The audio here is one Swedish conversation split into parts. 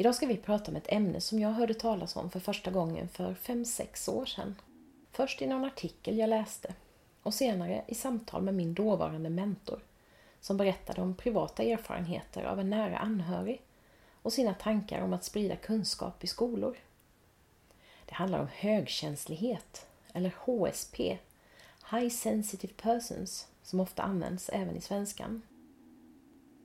Idag ska vi prata om ett ämne som jag hörde talas om för första gången för 5-6 år sedan. Först i någon artikel jag läste och senare i samtal med min dåvarande mentor som berättade om privata erfarenheter av en nära anhörig och sina tankar om att sprida kunskap i skolor. Det handlar om högkänslighet, eller HSP, High Sensitive Persons, som ofta används även i svenskan.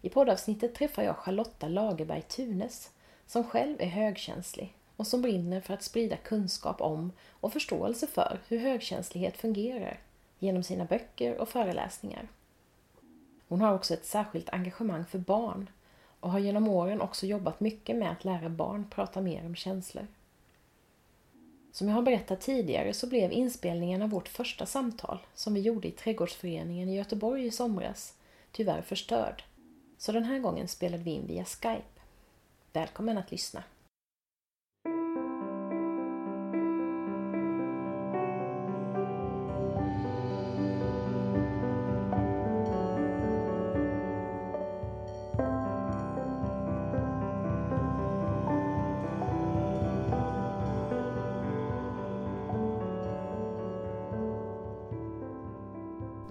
I poddavsnittet träffar jag Charlotta Lagerberg Tunes som själv är högkänslig och som brinner för att sprida kunskap om och förståelse för hur högkänslighet fungerar genom sina böcker och föreläsningar. Hon har också ett särskilt engagemang för barn och har genom åren också jobbat mycket med att lära barn prata mer om känslor. Som jag har berättat tidigare så blev inspelningen av vårt första samtal som vi gjorde i Trädgårdsföreningen i Göteborg i somras tyvärr förstörd. Så den här gången spelade vi in via Skype. Välkommen att lyssna!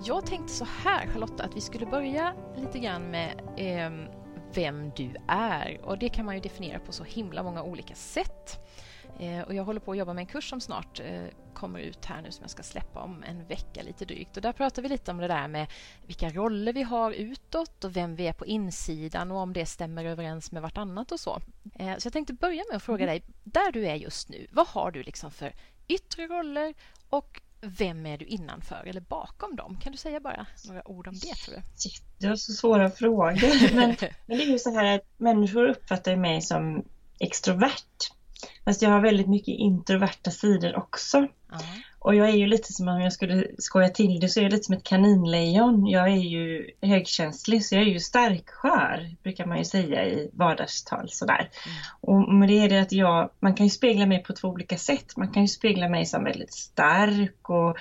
Jag tänkte så här Charlotta, att vi skulle börja lite grann med eh, vem du är. Och det kan man ju definiera på så himla många olika sätt. Eh, och jag håller på att jobba med en kurs som snart eh, kommer ut här nu som jag ska släppa om en vecka lite drygt. Och där pratar vi lite om det där med vilka roller vi har utåt och vem vi är på insidan och om det stämmer överens med vartannat och så. Eh, så jag tänkte börja med att fråga dig, där du är just nu, vad har du liksom för yttre roller och vem är du innanför eller bakom dem? Kan du säga bara några ord om det? Tror du? Det var så svåra frågor. Men, men det är ju så här att människor uppfattar mig som extrovert. Fast jag har väldigt mycket introverta sidor också. Uh -huh. Och jag är ju lite som om jag skulle skoja till det så är jag lite som ett kaninlejon. Jag är ju högkänslig så jag är ju starkskör brukar man ju säga i vardagstal sådär. Mm. Och med det är det att jag, man kan ju spegla mig på två olika sätt. Man kan ju spegla mig som väldigt stark och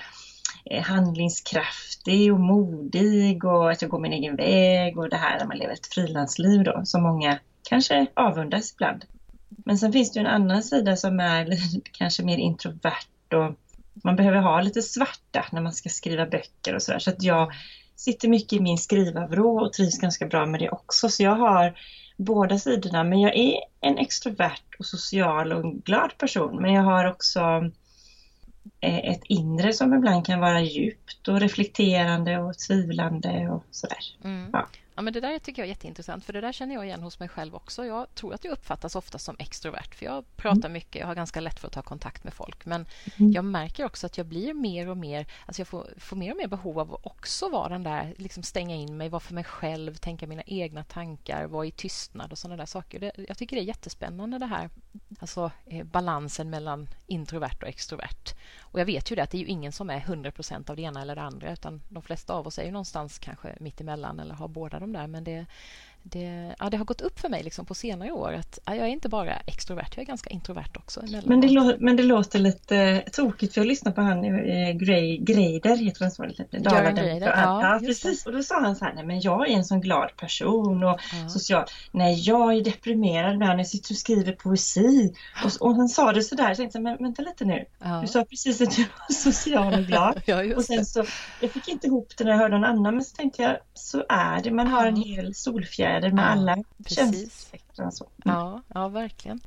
eh, handlingskraftig och modig och att jag går min egen väg och det här när man lever ett frilansliv då som många kanske avundas ibland. Men sen finns det ju en annan sida som är kanske mer introvert och man behöver ha lite svarta när man ska skriva böcker och sådär. Så att jag sitter mycket i min skrivarvrå och trivs ganska bra med det också. Så jag har båda sidorna. Men jag är en extrovert och social och glad person. Men jag har också eh, ett inre som ibland kan vara djupt och reflekterande och tvivlande och sådär. Mm. Ja. Ja, men det där tycker jag är jätteintressant, för det där känner jag igen hos mig själv också. Jag tror att jag uppfattas ofta som extrovert, för jag pratar mm. mycket, jag har ganska lätt för att ta kontakt med folk. Men mm. jag märker också att jag blir mer och mer, alltså jag får, får mer och mer behov av att också vara den där, liksom stänga in mig, vara för mig själv, tänka mina egna tankar, vara i tystnad och sådana där saker. Det, jag tycker det är jättespännande det här, alltså eh, balansen mellan introvert och extrovert. Och jag vet ju det att det är ju ingen som är 100 % av det ena eller det andra, utan de flesta av oss är ju någonstans kanske mitt emellan eller har båda de där. Men det, det, ja, det har gått upp för mig liksom på senare år att ja, jag är inte bara extrovert, jag är ganska introvert också. Men det, lå, men det låter lite tråkigt för jag lyssnade på han eh, Gray, Greider, heter han så? Göran Greider, ja, ja precis. Och då sa han så här, nej men jag är en sån glad person och ja. social. Nej, jag är deprimerad när jag sitter och skriver poesi. Och, och han sa det så där, jag tänkte, men vänta lite nu. Ja. Du sa precis att du var social och glad. ja, och sen så, jag fick inte ihop det när jag hörde någon annan, men så tänkte jag, så är det. Man har en hel solfjärd åtgärder med ja, alla känslor. Mm. Ja, ja, verkligen.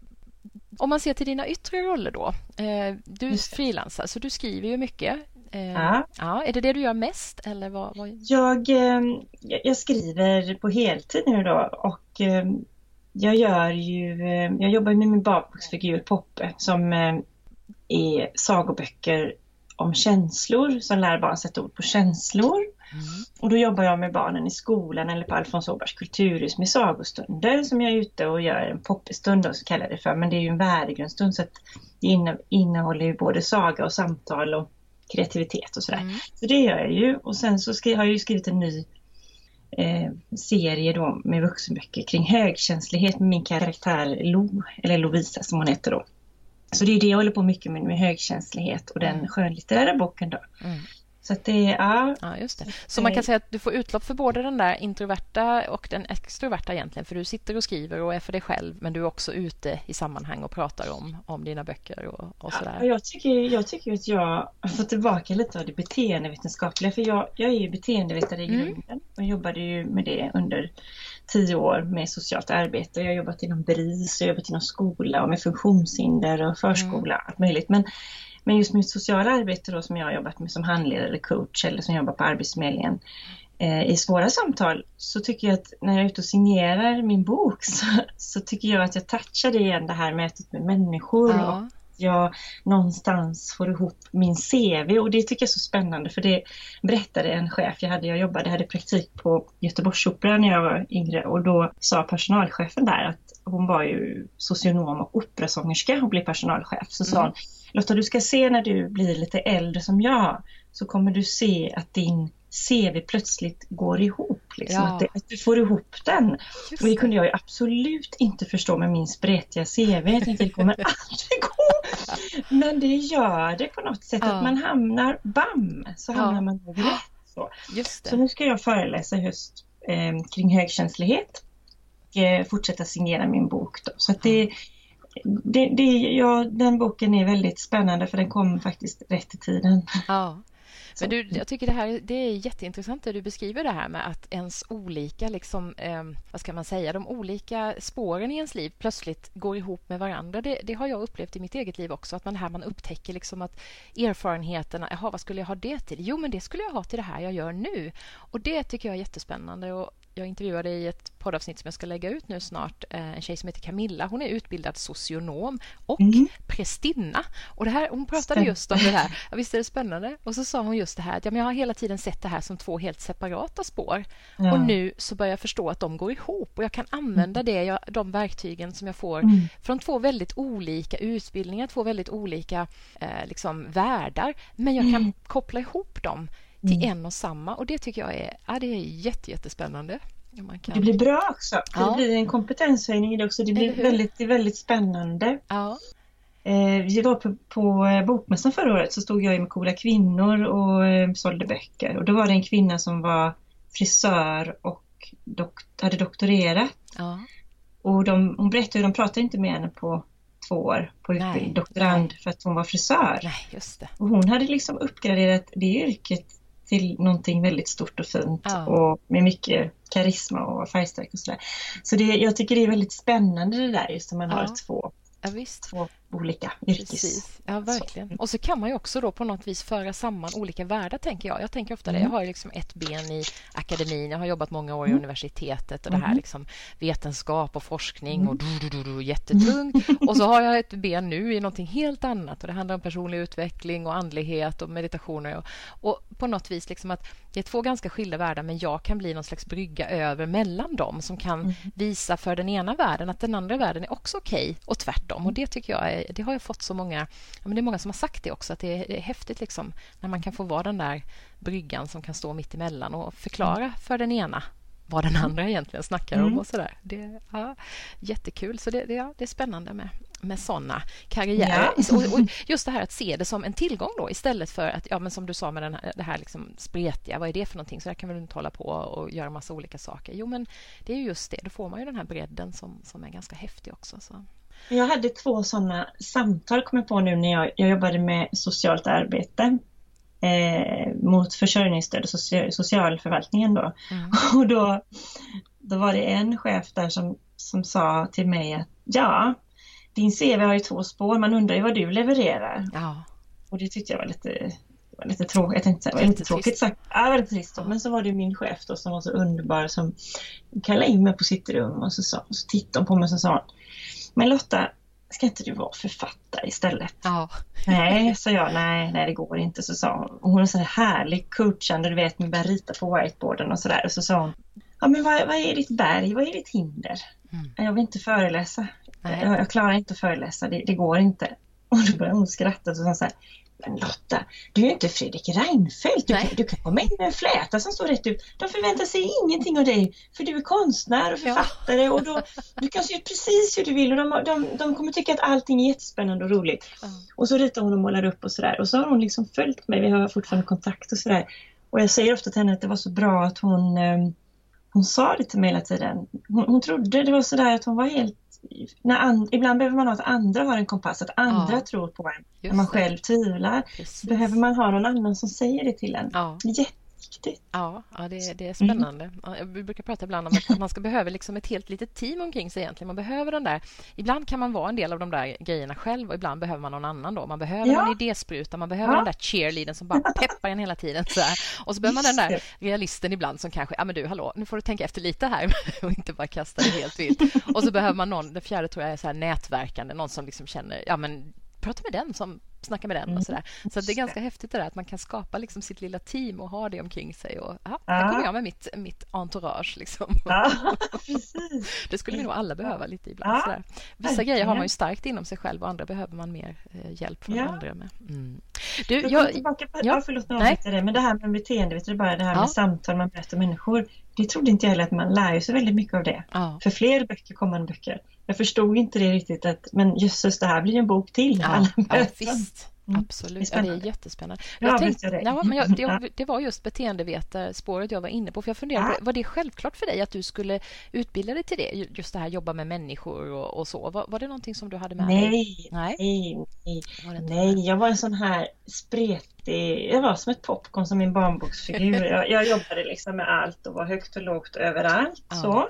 Om man ser till dina yttre roller då. Eh, du frilansar, så du skriver ju mycket. Eh, ja. ja. Är det det du gör mest? Eller vad, vad... Jag, eh, jag skriver på heltid nu då och jag gör ju, jag jobbar med min bakboksfigur Poppe som är sagoböcker om känslor som lär barn sätta ord på känslor. Mm. Och då jobbar jag med barnen i skolan eller på Alfons Åbergs kulturhus med sagostunder som jag är ute och gör en poppistund då, så kallar det för. Men det är ju en värdegrundsstund så att det innehåller ju både saga och samtal och kreativitet och sådär. Mm. Så det gör jag ju och sen så har jag ju skrivit en ny eh, serie då med vuxenböcker kring högkänslighet med min karaktär Lo, eller Lovisa som hon heter då. Så det är det jag håller på mycket med, med högkänslighet och den mm. skönlitterära boken då. Mm. Så det, ja. ja, just det. Så man kan säga att du får utlopp för både den där introverta och den extroverta egentligen, för du sitter och skriver och är för dig själv, men du är också ute i sammanhang och pratar om, om dina böcker och, och sådär. Ja, jag, tycker, jag tycker att jag fått tillbaka lite av det beteendevetenskapliga, för jag, jag är ju beteendevetare i mm. grunden och jobbade ju med det under tio år med socialt arbete. Jag har jobbat inom BRIS, jag har jobbat inom skola och med funktionshinder och förskola, mm. allt möjligt. Men men just mitt sociala arbete då som jag har jobbat med som handledare eller coach eller som jobbar på Arbetsförmedlingen eh, i svåra samtal så tycker jag att när jag är ute och signerar min bok så, så tycker jag att jag touchar igen det här mötet med människor ja. och jag någonstans får ihop min CV och det tycker jag är så spännande för det berättade en chef jag hade, jag jobbade, hade praktik på Göteborgsoperan när jag var yngre och då sa personalchefen där att hon var ju socionom och operasångerska och blev personalchef. Så sa mm. hon, Lotta du ska se när du blir lite äldre som jag så kommer du se att din CV plötsligt går ihop. Liksom, ja. att, det, att, du får ihop den. och det kunde jag ju absolut inte förstå med min spretiga CV. Jag tänkte det kommer aldrig gå. Men det gör det på något sätt. Ja. Att man hamnar, bam, så hamnar ja. man nog rätt. Så. så nu ska jag föreläsa i höst eh, kring högkänslighet. Och eh, fortsätta signera min bok. Då. Så att det, det, det, ja, den boken är väldigt spännande för den kommer faktiskt rätt i tiden. Ja. Men du, jag tycker det här det är jätteintressant det du beskriver det här med att ens olika, liksom, eh, vad ska man säga, de olika spåren i ens liv plötsligt går ihop med varandra. Det, det, har jag upplevt i mitt eget liv också, att man här man upptäcker liksom att erfarenheterna, jaha, vad skulle jag ha det till? Jo, men det skulle jag ha till det här jag gör nu. Och det tycker jag är jättespännande. Och jag intervjuade i ett poddavsnitt som jag ska lägga ut nu snart eh, en tjej som heter Camilla. Hon är utbildad socionom och mm. prästinna. Och det här, hon pratade just om det här. Ja, visst är det spännande? Och så sa hon just det här att ja, men jag har hela tiden sett det här som två helt separata spår. Ja. Och nu så börjar jag förstå att de går ihop och jag kan använda mm. det, jag, de verktygen som jag får mm. från två väldigt olika utbildningar, två väldigt olika eh, liksom, världar. Men jag kan mm. koppla ihop dem till mm. en och samma. Och det tycker jag är, ja, det är jätte, jättespännande. Kan... Det blir bra också. Ja. Det blir en kompetenshöjning i det också. Det blir väldigt, väldigt spännande. Ja. Eh, vi var på, på eh, Bokmässan förra året så stod jag med coola kvinnor och eh, sålde böcker. Och då var det en kvinna som var frisör och dok hade doktorerat. Ja. Och de, hon berättade att de pratade inte med henne på två år på utbildning, doktorand, för att hon var frisör. Nej. Och hon hade liksom uppgraderat det yrket till någonting väldigt stort och fint ja. och med mycket karisma och färgstark och sådär. Så det, jag tycker det är väldigt spännande det där just när man ja. har två, ja, visst. två olika yrkes... Precis. Ja, verkligen. Och så kan man ju också då på något vis föra samman olika världar, tänker jag. Jag tänker ofta det. Jag har liksom ett ben i akademin. Jag har jobbat många år i mm. universitetet och det här mm. liksom vetenskap och forskning och mm. du, du, du, jättetungt. Och så har jag ett ben nu i någonting helt annat och det handlar om personlig utveckling och andlighet och meditationer. Och, och på något vis liksom att det är två ganska skilda världar men jag kan bli någon slags brygga över mellan dem som kan visa för den ena världen att den andra världen är också okej okay, och tvärtom. Och det tycker jag är det har jag fått så många... Men det är många som har sagt det också, att det är, det är häftigt liksom, när man kan få vara den där bryggan som kan stå mitt emellan och förklara mm. för den ena vad den andra egentligen snackar mm. om och sådär. Det, ja, jättekul. Så det, det, ja, det är spännande med, med såna karriärer. Ja. Och, och, just det här att se det som en tillgång då istället för att, ja men som du sa med den här, det här liksom spretiga, vad är det för någonting? Så där kan man inte hålla på och göra massa olika saker. Jo, men det är just det. Då får man ju den här bredden som, som är ganska häftig också. Så. Jag hade två sådana samtal, kom jag på nu när jag, jag jobbade med socialt arbete eh, mot försörjningsstöd och social, socialförvaltningen då. Mm. Och då, då var det en chef där som, som sa till mig att ja, din CV har ju två spår, man undrar ju vad du levererar. Ja. Och det tyckte jag var lite var lite tråkigt, jag tänkte var lite tråkigt sagt. Ja, väldigt trist. Då. Men så var det min chef då som var så underbar som kallade in mig på sitt rum och så, sa, så tittade hon på mig och så sa men Lotta, ska inte du vara författare istället? Ja. Nej, sa jag, nej, nej det går inte. Så sa hon, och hon är så här härlig coachande, du vet, man börjar rita på whiteboarden och sådär. Och så sa hon, ja men vad, vad är ditt berg, vad är ditt hinder? Mm. Jag vill inte föreläsa. Jag, jag, klarar inte att föreläsa, det, det, går inte. Och då började hon skratta och sa så här, men Lotta, du är ju inte Fredrik Reinfeldt. Du kan, du kan komma in med en fläta som står rätt ut. De förväntar sig ingenting av dig för du är konstnär och författare ja. och då, du kan se ut precis hur du vill och de, de, de kommer tycka att allting är jättespännande och roligt. Mm. Och så ritar hon och målar upp och sådär och så har hon liksom följt mig. Vi har fortfarande kontakt och sådär. Och jag säger ofta till henne att det var så bra att hon, ehm, hon sa det till mig hela tiden. Hon, hon trodde det var sådär att hon var helt när and, ibland behöver man ha att andra har en kompass, att andra ja. tror på en. Just när man själv tvivlar behöver man ha någon annan som säger det till en. Ja. Jätte viktigt. Ja, ja det, det är spännande. Mm. Jag brukar prata ibland om att man ska behöva liksom ett helt litet team omkring sig egentligen. Man behöver den där... Ibland kan man vara en del av de där grejerna själv och ibland behöver man någon annan då. Man behöver ja. en idéspruta, man behöver ja. den där cheerleadern som bara peppar en hela tiden. Så här. Och så behöver man den där realisten ibland som kanske, ja men du hallå, nu får du tänka efter lite här och inte bara kasta det helt vilt. Och så behöver man någon, det fjärde tror jag är så här nätverkande, någon som liksom känner, ja men prata med den som snackar med den och mm. sådär. Så det är ganska häftigt det där att man kan skapa liksom sitt lilla team och ha det omkring sig. Och, aha, ja. Här kommer jag med mitt, mitt entourage. Liksom. Ja, det skulle vi nog alla behöva lite ibland. Ja, Vissa grejer har man ju starkt inom sig själv och andra behöver man mer eh, hjälp från ja. andra med. Mm. Du, jag, jag, tillbaka på, ja, förlåt, nej. Det, men det här med beteende, vet du, bara det här med samtal man möter människor. Det trodde inte jag heller att man lär sig väldigt mycket av det. För fler böcker, kommande böcker jag förstod inte det riktigt att men jösses det här blir en bok till. Ja, ja visst. Mm. Absolut, det är, ja, det är jättespännande. Jag ja, tänkte, det. Ja, men jag, det, det, var just beteendevetarspåret jag var inne på. För jag funderade, ja. Var det självklart för dig att du skulle utbilda dig till det? Just det här jobba med människor och, och så. Var, var, det någonting som du hade med nej, dig? Nej, nej, nej. nej. Jag var en sån här spretig... Jag var som ett popcorn, som min barnboksfigur. jag, jag jobbade liksom med allt och var högt och lågt överallt. Så.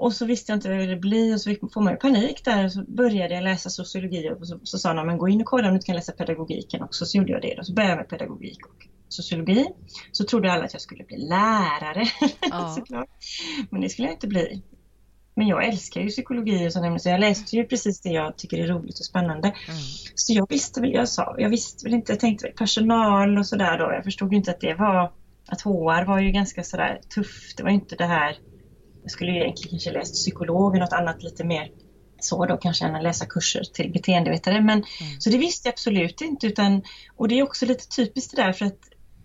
Och så visste jag inte vad det ville bli och så får man ju panik där. Och så började jag läsa sociologi och så, så sa någon, men gå in och kolla om du inte kan läsa pedagogiken också. Så gjorde jag det. Och så började jag med pedagogik och sociologi. Så trodde alla att jag skulle bli lärare. Ja. Men det skulle jag inte bli. Men jag älskar ju psykologi och sådana så jag läste ju precis det jag tycker är roligt och spännande. Mm. Så jag visste väl, jag sa, jag visste väl inte, jag tänkte personal och sådär då. Jag förstod inte att det var, att HR var ju ganska sådär tufft. Det var inte det här jag skulle egentligen kanske läst psykolog eller något annat lite mer så då kanske än att läsa kurser till beteendevetare. Men, mm. Så det visste jag absolut inte. Utan, och det är också lite typiskt det där för att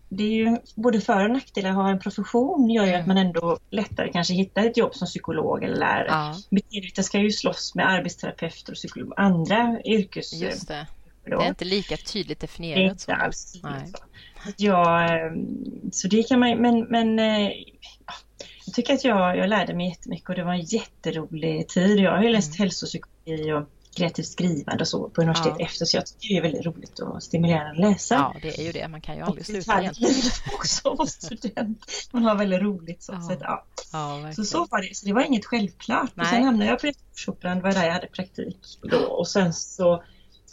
det är ju både för och nackdelar att ha en profession gör ju mm. att man ändå lättare kanske hittar ett jobb som psykolog eller lärare. Ja. Beteendevetare ska ju slåss med arbetsterapeuter och psykolog, andra yrkes... Just det. Det är inte lika tydligt definierat. Det är inte alls Nej. så. Ja, ehm, så det kan man men, men eh, jag tycker att jag, jag lärde mig jättemycket och det var en jätterolig tid. Jag har ju läst mm. hälsopsykologi och kreativt skrivande och så på universitet ja. efter så jag tycker det är väldigt roligt och stimulerande att läsa. Ja, det är ju det. Man kan ju aldrig och sluta egentligen. också student. Man har väldigt roligt så. Ja. Så, ja. ja så så var det. Så det var inget självklart. Nej. Och sen hamnade jag på Göteborgsoperan, det var där jag hade praktik då. Och sen så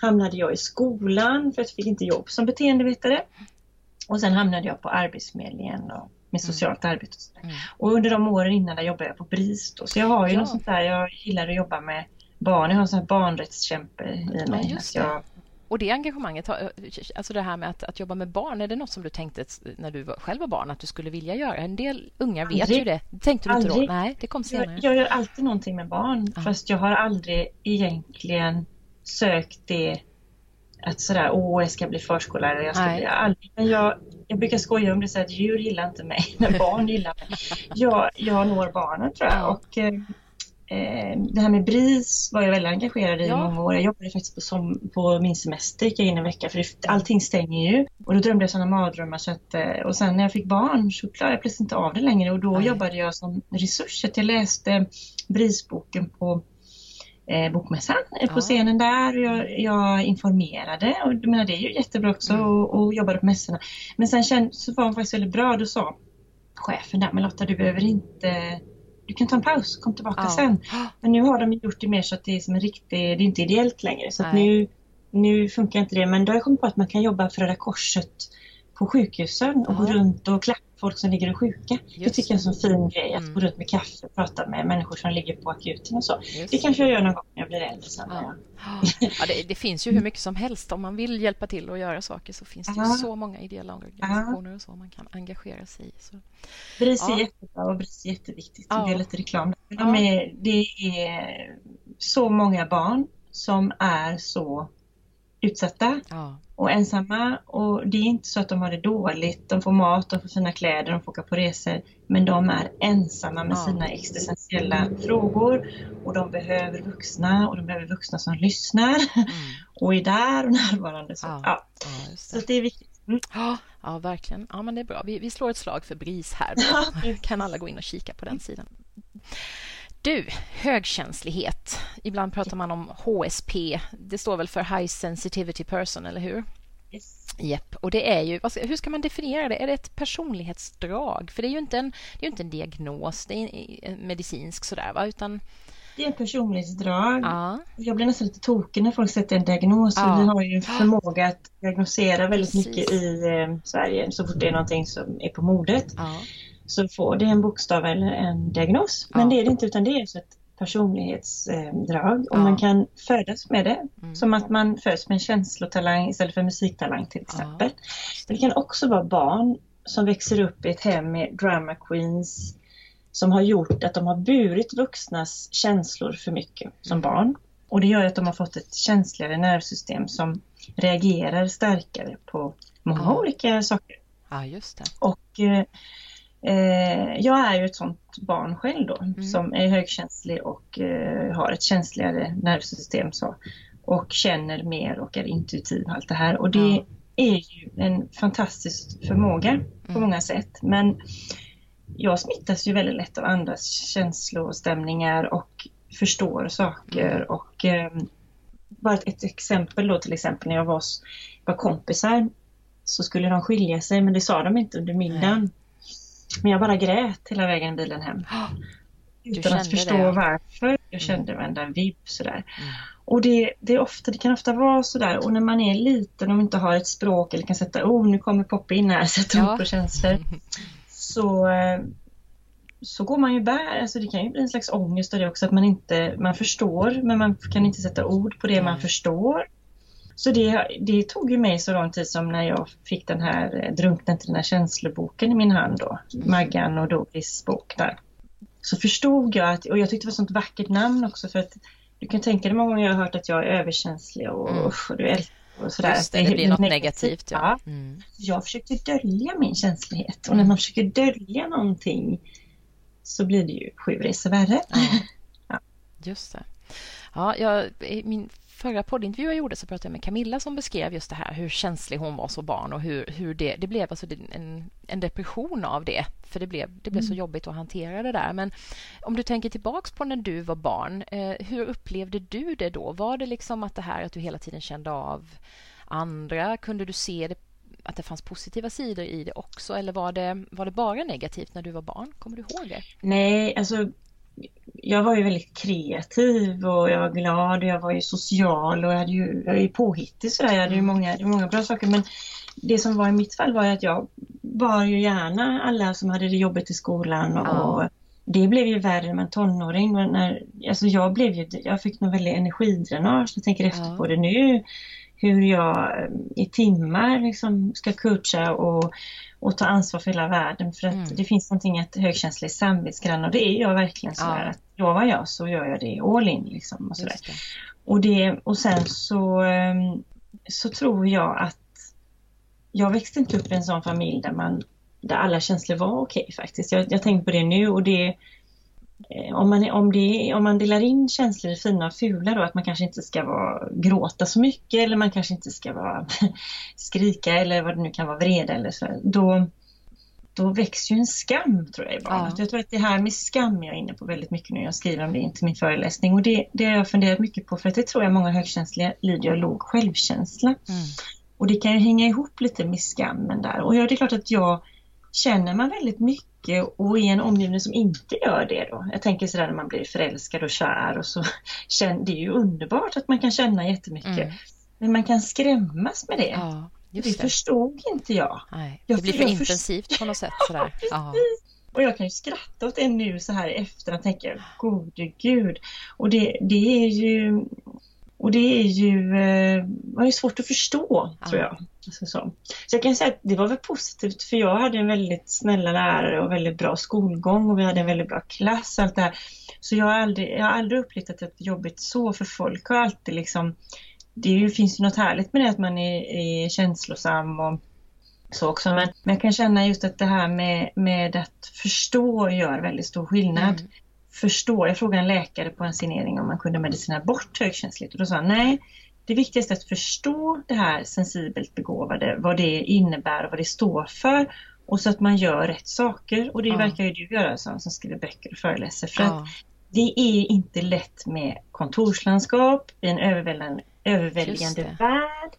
hamnade jag i skolan för att jag fick inte jobb som beteendevetare. Och sen hamnade jag på Arbetsförmedlingen och med mm. socialt mm. arbete. Och, mm. och under de åren innan där jobbade jag på BRIS då. Så jag har ju ja. något sånt där, jag gillar att jobba med barn. Jag har en sån här barnrättskämpe i mig. Ja, just jag... Och det engagemanget, alltså det här med att, att, jobba med barn, är det något som du tänkte när du var, själv var barn att du skulle vilja göra? En del unga vet aldrig, ju det. Tänkte du aldrig. inte då? Nej, det kom senare. Jag, jag gör alltid någonting med barn, ja. fast jag har aldrig egentligen sökt det att sådär, åh jag ska bli förskollärare, jag ska Nej. bli aldrig. Men jag, jag brukar skoja om det så att djur gillar inte mig, men barn gillar mig. Jag, jag når barnen tror jag. Och, eh, eh, det här med BRIS var jag väldigt engagerad i ja. många år. Jag jobbade faktiskt på, som, på min semester, gick jag in en vecka för det, allting stänger ju. Och då drömde jag sådana mardrömmar så att, eh, och sen när jag fick barn så klarade jag plötsligt inte av det längre och då Nej. jobbade jag som resurs. Jag läste BRIS-boken på eh, bokmässan eh, på ja. scenen där. Jag, jag informerade och jag menar, det är ju jättebra också mm. och, och jobbade på mässorna. Men sen känd, så var hon faktiskt väldigt bra. Då sa chefen där, men Lotta du behöver inte du kan ta en paus, kom tillbaka ja. sen. Men nu har de gjort det mer så att det är som en riktig, det är inte ideellt längre. Så att nu, nu funkar inte det. Men då har jag kommit på att man kan jobba för Röda Korset på sjukhusen och ja. gå runt och klappa folk som ligger och sjuka. Just. Det tycker jag är en så fin grej, att mm. gå runt med kaffe och prata med människor som ligger på akuten och så. Just. Det kanske jag gör någon gång när jag blir äldre sen. Ja. ja det, det, finns ju hur mycket som helst. Om man vill hjälpa till och göra saker så finns det ju så många ideella organisationer och så man kan engagera sig i. Så. BRIS är jättebra och BRIS är jätteviktigt. Ja. Det är lite reklam. De är, det är så många barn som är så utsatta ja. och ensamma. Och det är inte så att de har det dåligt. De får mat, de får fina kläder, de får åka på resor. Men de är ensamma med ja. sina existentiella frågor. Och de behöver vuxna och de behöver vuxna som lyssnar mm. och är där och närvarande. Så, ja. det. så det är viktigt. Mm. Ja, verkligen. Ja, men det är bra. Vi, vi slår ett slag för BRIS här. kan alla gå in och kika på den sidan. Du, högkänslighet. Ibland pratar man om HSP. Det står väl för High Sensitivity Person, eller hur? Yes. Yep. Och det är ju, hur ska man definiera det? Är det ett personlighetsdrag? För det är ju inte en, det är inte en diagnos, det är medicinsk sådär, va? utan det är en personlighetsdrag. Ja. Jag blir nästan lite tokig när folk sätter en diagnos. Ja. Vi har ju en förmåga att diagnosera väldigt Precis. mycket i eh, Sverige så fort det är någonting som är på modet. Ja så får det en bokstav eller en diagnos. Men det är det inte utan det är alltså ett personlighetsdrag och ja. man kan födas med det. Mm. Som att man föds med en känslotalang istället för musiktalang till exempel. Ja. Det kan också vara barn som växer upp i ett hem med drama queens som har gjort att de har burit vuxnas känslor för mycket som mm. barn. Och det gör att de har fått ett känsligare nervsystem som reagerar starkare på många ja. olika saker. Ja, just det. Och eh, Eh, jag är ju ett sånt barn själv då mm. som är högkänslig och eh, har ett känsligare nervsystem så, och känner mer och är intuitiv allt det här och det ja. är ju en fantastisk förmåga mm. på många sätt men jag smittas ju väldigt lätt av andras känslostämningar och förstår saker mm. och eh, bara ett, ett, exempel då till exempel när jag var, var kompisar så skulle de skilja sig men det sa de inte under middagen. Men jag bara grät hela vägen bilen hem. Utan att förstå det. varför. Jag mm. kände varenda vibb sådär. Mm. Och det, det, är ofta, det kan ofta vara sådär och när man är liten och inte har ett språk eller kan sätta ord, oh, nu kommer Poppe in här, sätta ja. ord på känslor. Så, eh, så går man ju bär, alltså det kan ju bli en slags ångest av det också att man inte, man förstår men man kan inte sätta ord på det mm. man förstår. Så det, det tog ju mig så lång tid som när jag fick den här eh, Drunkna den här känsloboken i min hand då, Maggan och Doris bok där. Så förstod jag att, och jag tyckte det var ett sånt vackert namn också för att du kan tänka dig många gånger jag har hört att jag är överkänslig och, mm. och du älskar och sådär. Just det, det blir något negativt. ja. Mm. Jag försökte dölja min känslighet och när man försöker dölja någonting så blir det ju sju resor värre. Ja. ja. Just det. Ja, jag, min förra poddintervju jag gjorde så pratade jag med Camilla som beskrev just det här hur känslig hon var som barn och hur, hur det, det blev alltså en, en depression av det. För det blev, det blev så mm. jobbigt att hantera det där. Men om du tänker tillbaks på när du var barn, eh, hur upplevde du det då? Var det liksom att det här att du hela tiden kände av andra? Kunde du se det, att det fanns positiva sidor i det också? Eller var det, var det bara negativt när du var barn? Kommer du ihåg det? Nej, alltså jag var ju väldigt kreativ och jag var glad och jag var ju social och jag, hade ju, jag är ju påhittig sådär. Jag hade ju mm. många, många bra saker men det som var i mitt fall var att jag var ju gärna alla som hade det jobbigt i skolan och, ja. och det blev ju värre när man tonåring. När, alltså jag, blev ju, jag fick någon väldig energidränage. Jag tänker efter ja. på det nu. Hur jag i timmar liksom ska coacha och och ta ansvar för hela världen för att mm. det finns någonting att högkänslig samvetsgrann och det är jag verkligen så ja. att lovar jag så gör jag det all in liksom och sådär. Det. Och, det, och sen så, ehm, så tror jag att jag växte inte upp i en sån familj där man där alla känslor var okej okay, faktiskt. Jag, jag tänker på det nu och det om man, om, det, om man delar in känslor i fina och fula då, att man kanske inte ska vara, gråta så mycket eller man kanske inte ska vara, skrika eller vad det nu kan vara, vreda eller så, då, då växer ju en skam tror jag i barnet. Ja. Jag tror att det här med skam är jag inne på väldigt mycket nu. Jag skriver om det inte min föreläsning och det, det har jag funderat mycket på för att det tror jag många högkänsliga lider av låg självkänsla. Mm. Och det kan ju hänga ihop lite med skammen där och ja, det är klart att jag känner man väldigt mycket och i en omgivning som inte gör det då. Jag tänker sådär när man blir förälskad och kär och så det är ju underbart att man kan känna jättemycket. Mm. Men man kan skrämmas med det. Ja, det, det förstod inte jag. Nej, det blir för intensivt på något sätt. Sådär. ja. Och jag kan ju skratta åt det nu så här i efterhand och tänka, gode gud. Och det, det är ju och det är ju eh, var ju svårt att förstå, ja. tror jag. Alltså så. så jag kan säga att det var väl positivt för jag hade en väldigt snälla lärare och väldigt bra skolgång och vi hade en väldigt bra klass och allt det här. Så jag har aldrig, jag har aldrig upplevt att det är jobbigt så för folk har alltid liksom Det ju, finns ju något härligt med det att man är, är känslosam och så också. Men, men jag kan känna just att det här med, med att förstå gör väldigt stor skillnad. Mm förstå. Jag frågade en läkare på en signering om man kunde medicinera bort högkänsligt och då sa han nej, det viktigaste är att förstå det här sensibelt begåvade, vad det innebär och vad det står för och så att man gör rätt saker och det ja. verkar ju du göra som, som skriver böcker och föreläser för ja. att det är inte lätt med kontorslandskap i en överväldigande, överväldigande värld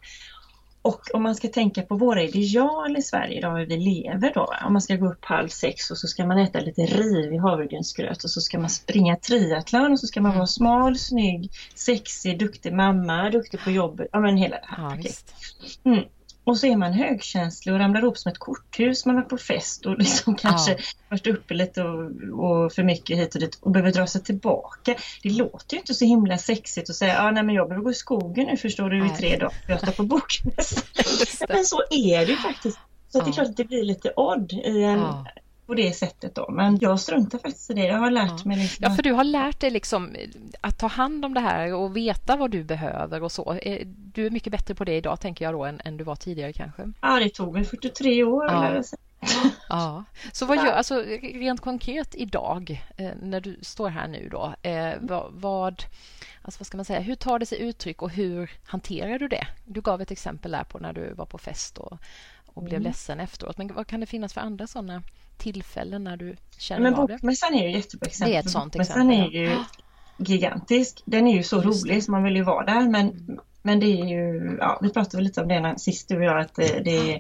och om man ska tänka på våra ideal i Sverige hur vi lever då. Om man ska gå upp halv sex och så ska man äta lite rivig havregrynsgröt och så ska man springa triathlon och så ska man vara smal, snygg, sexig, duktig mamma, duktig på jobbet. Ja men hela det här. Ja, mm. Och så är man högkänslig och ramlar ihop som ett korthus. Man är på fest och liksom kanske ja. varit uppe lite och, och, för mycket hit och dit och behöver dra sig tillbaka. Det låter ju inte så himla sexigt att säga ah, nej men jag behöver gå i skogen nu förstår du i tre dagar för jag står på bokmässan. men så är det ju faktiskt. Så ja. det är klart att det blir lite odd i en, ja på det sättet då. Men jag struntar faktiskt i det. Jag har lärt mig liksom... Ja, för du har lärt dig liksom att ta hand om det här och veta vad du behöver och så. Eh, du är mycket bättre på det idag tänker jag då än, än du var tidigare kanske. Ja, det tog mig 43 år ja. sig. Ja, så vad gör, alltså rent konkret idag eh, när du står här nu då, eh, vad, vad, alltså vad ska man säga, hur tar det sig uttryck och hur hanterar du det? Du gav ett exempel där på när du var på fest och, och blev mm. ledsen efteråt, men vad kan det finnas för andra sådana tillfällen när du känner men av det? Bokmässan är ju jättebra exempel. Det är ett sånt exempel. är ju gigantisk. Den är ju så Just rolig så man vill ju vara där men, mm. men det är ju, ja vi pratade lite om det sist du och jag att det, det,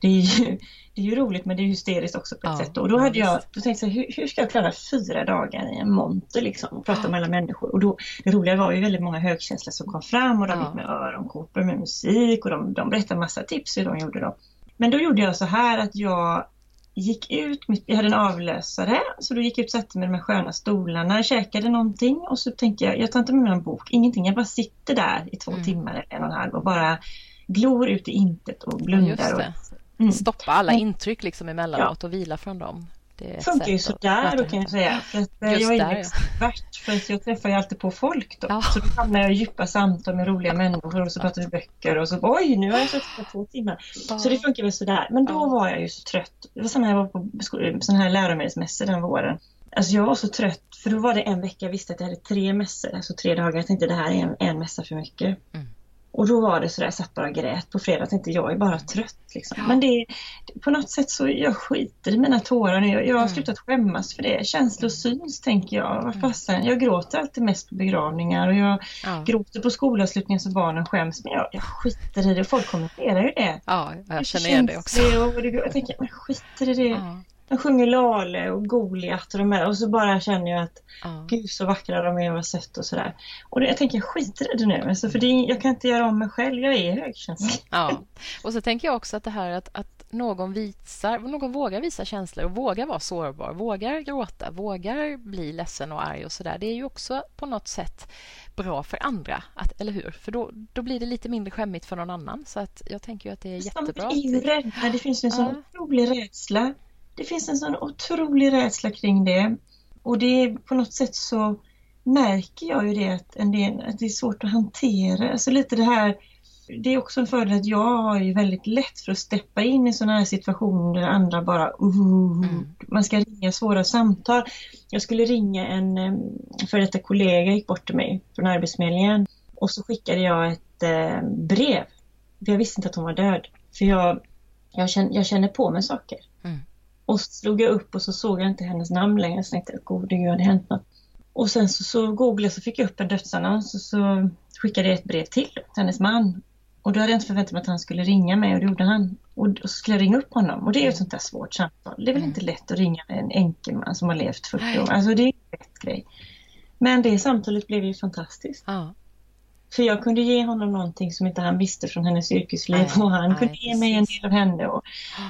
det är ju det är ju roligt men det är hysteriskt också på ett ja, sätt. Och då hade jag då tänkte jag, hur, hur, ska jag klara fyra dagar i en monter liksom och prata med alla människor? Och då, det roliga var ju väldigt många högkänsliga som kom fram och de ja. gick med öronkåpor med musik och de, de berättade massa tips hur de gjorde då. Men då gjorde jag så här att jag gick ut, jag hade en avlösare, så då gick jag ut och satte mig med de sköna stolarna, käkade någonting och så tänkte jag, jag tar inte med mig någon bok, ingenting, jag bara sitter där i två mm. timmar eller en och en halv och bara glor ut i intet och blundar. Ja, och, mm. Stoppa alla intryck liksom emellanåt ja. och vila från dem. Det funkar ju sådär då kan jag säga. Eh, jag är där, extrovert för att jag träffar ju alltid på folk då. Ja. Så då hamnar jag i djupa samtal med roliga människor och så pratar vi böcker och så oj nu har jag suttit på två timmar. Ja. Så det funkar väl sådär. Men då var jag ju så trött. Det var samma jag var på sån här läromedelsmässor den våren. Alltså jag var så trött för då var det en vecka jag visste att jag hade tre mässor, alltså tre dagar. Jag tänkte det här är en, en mässa för mycket. Mm. Och då var det så där, jag satt bara och grät på fredag. Jag tänkte jag är bara trött. Liksom. Ja. Men det, på något sätt så jag skiter i mina tårar nu. Jag, jag har mm. slutat skämmas för det. Känslor syns tänker jag. Vad fasen, jag gråter alltid mest på begravningar och jag ja. gråter på skolavslutningar så barnen skäms. Men jag, jag skiter i det. Folk kommenterar ju det. Ja, jag känner igen det också. Och det, jag tänker, men skiter i det. Ja. De sjunger Lale och Goliat och de här och så bara känner jag att ja. gud så vackra de är och vad sött och sådär. Och det, jag tänker jag skiter i det nu, alltså, för det, jag kan inte göra om mig själv, jag är högkänslig. Ja, och så tänker jag också att det här att, att någon visar, någon vågar visa känslor och vågar vara sårbar, vågar gråta, vågar bli ledsen och arg och sådär. Det är ju också på något sätt bra för andra, att, eller hur? För då, då blir det lite mindre skämmigt för någon annan. Så att jag tänker ju att det är jättebra. är ju rädda, det finns en sån ja. otrolig rädsla det finns en sån otrolig rädsla kring det. Och det är på något sätt så märker jag ju det att, en del, att det är svårt att hantera. Alltså lite det här, det är också en fördel att jag har ju väldigt lätt för att steppa in i sådana här situationer där andra bara uh, mm. man ska ringa svåra samtal. Jag skulle ringa en före detta kollega gick bort till mig från Arbetsförmedlingen och så skickade jag ett brev. För jag visste inte att hon var död. För jag, jag, känner, jag känner på mig saker. Och så slog jag upp och så såg jag inte hennes namn längre. Så tänkte jag, gode gud, det hänt något. Och sen så, så googlade jag så fick jag upp en dödsannons och så skickade jag ett brev till, hennes man. Och då hade jag inte förväntat mig att han skulle ringa mig och det gjorde han. Och, och så skulle jag ringa upp honom och det är ju ett sånt där svårt samtal. Det är väl mm. inte lätt att ringa en enkelman som har levt 40 år. Alltså det är en rätt grej. Men det samtalet blev ju fantastiskt. Ja. För jag kunde ge honom någonting som inte han visste från hennes yrkesliv nej, och han nej, kunde ge mig en del av henne. Och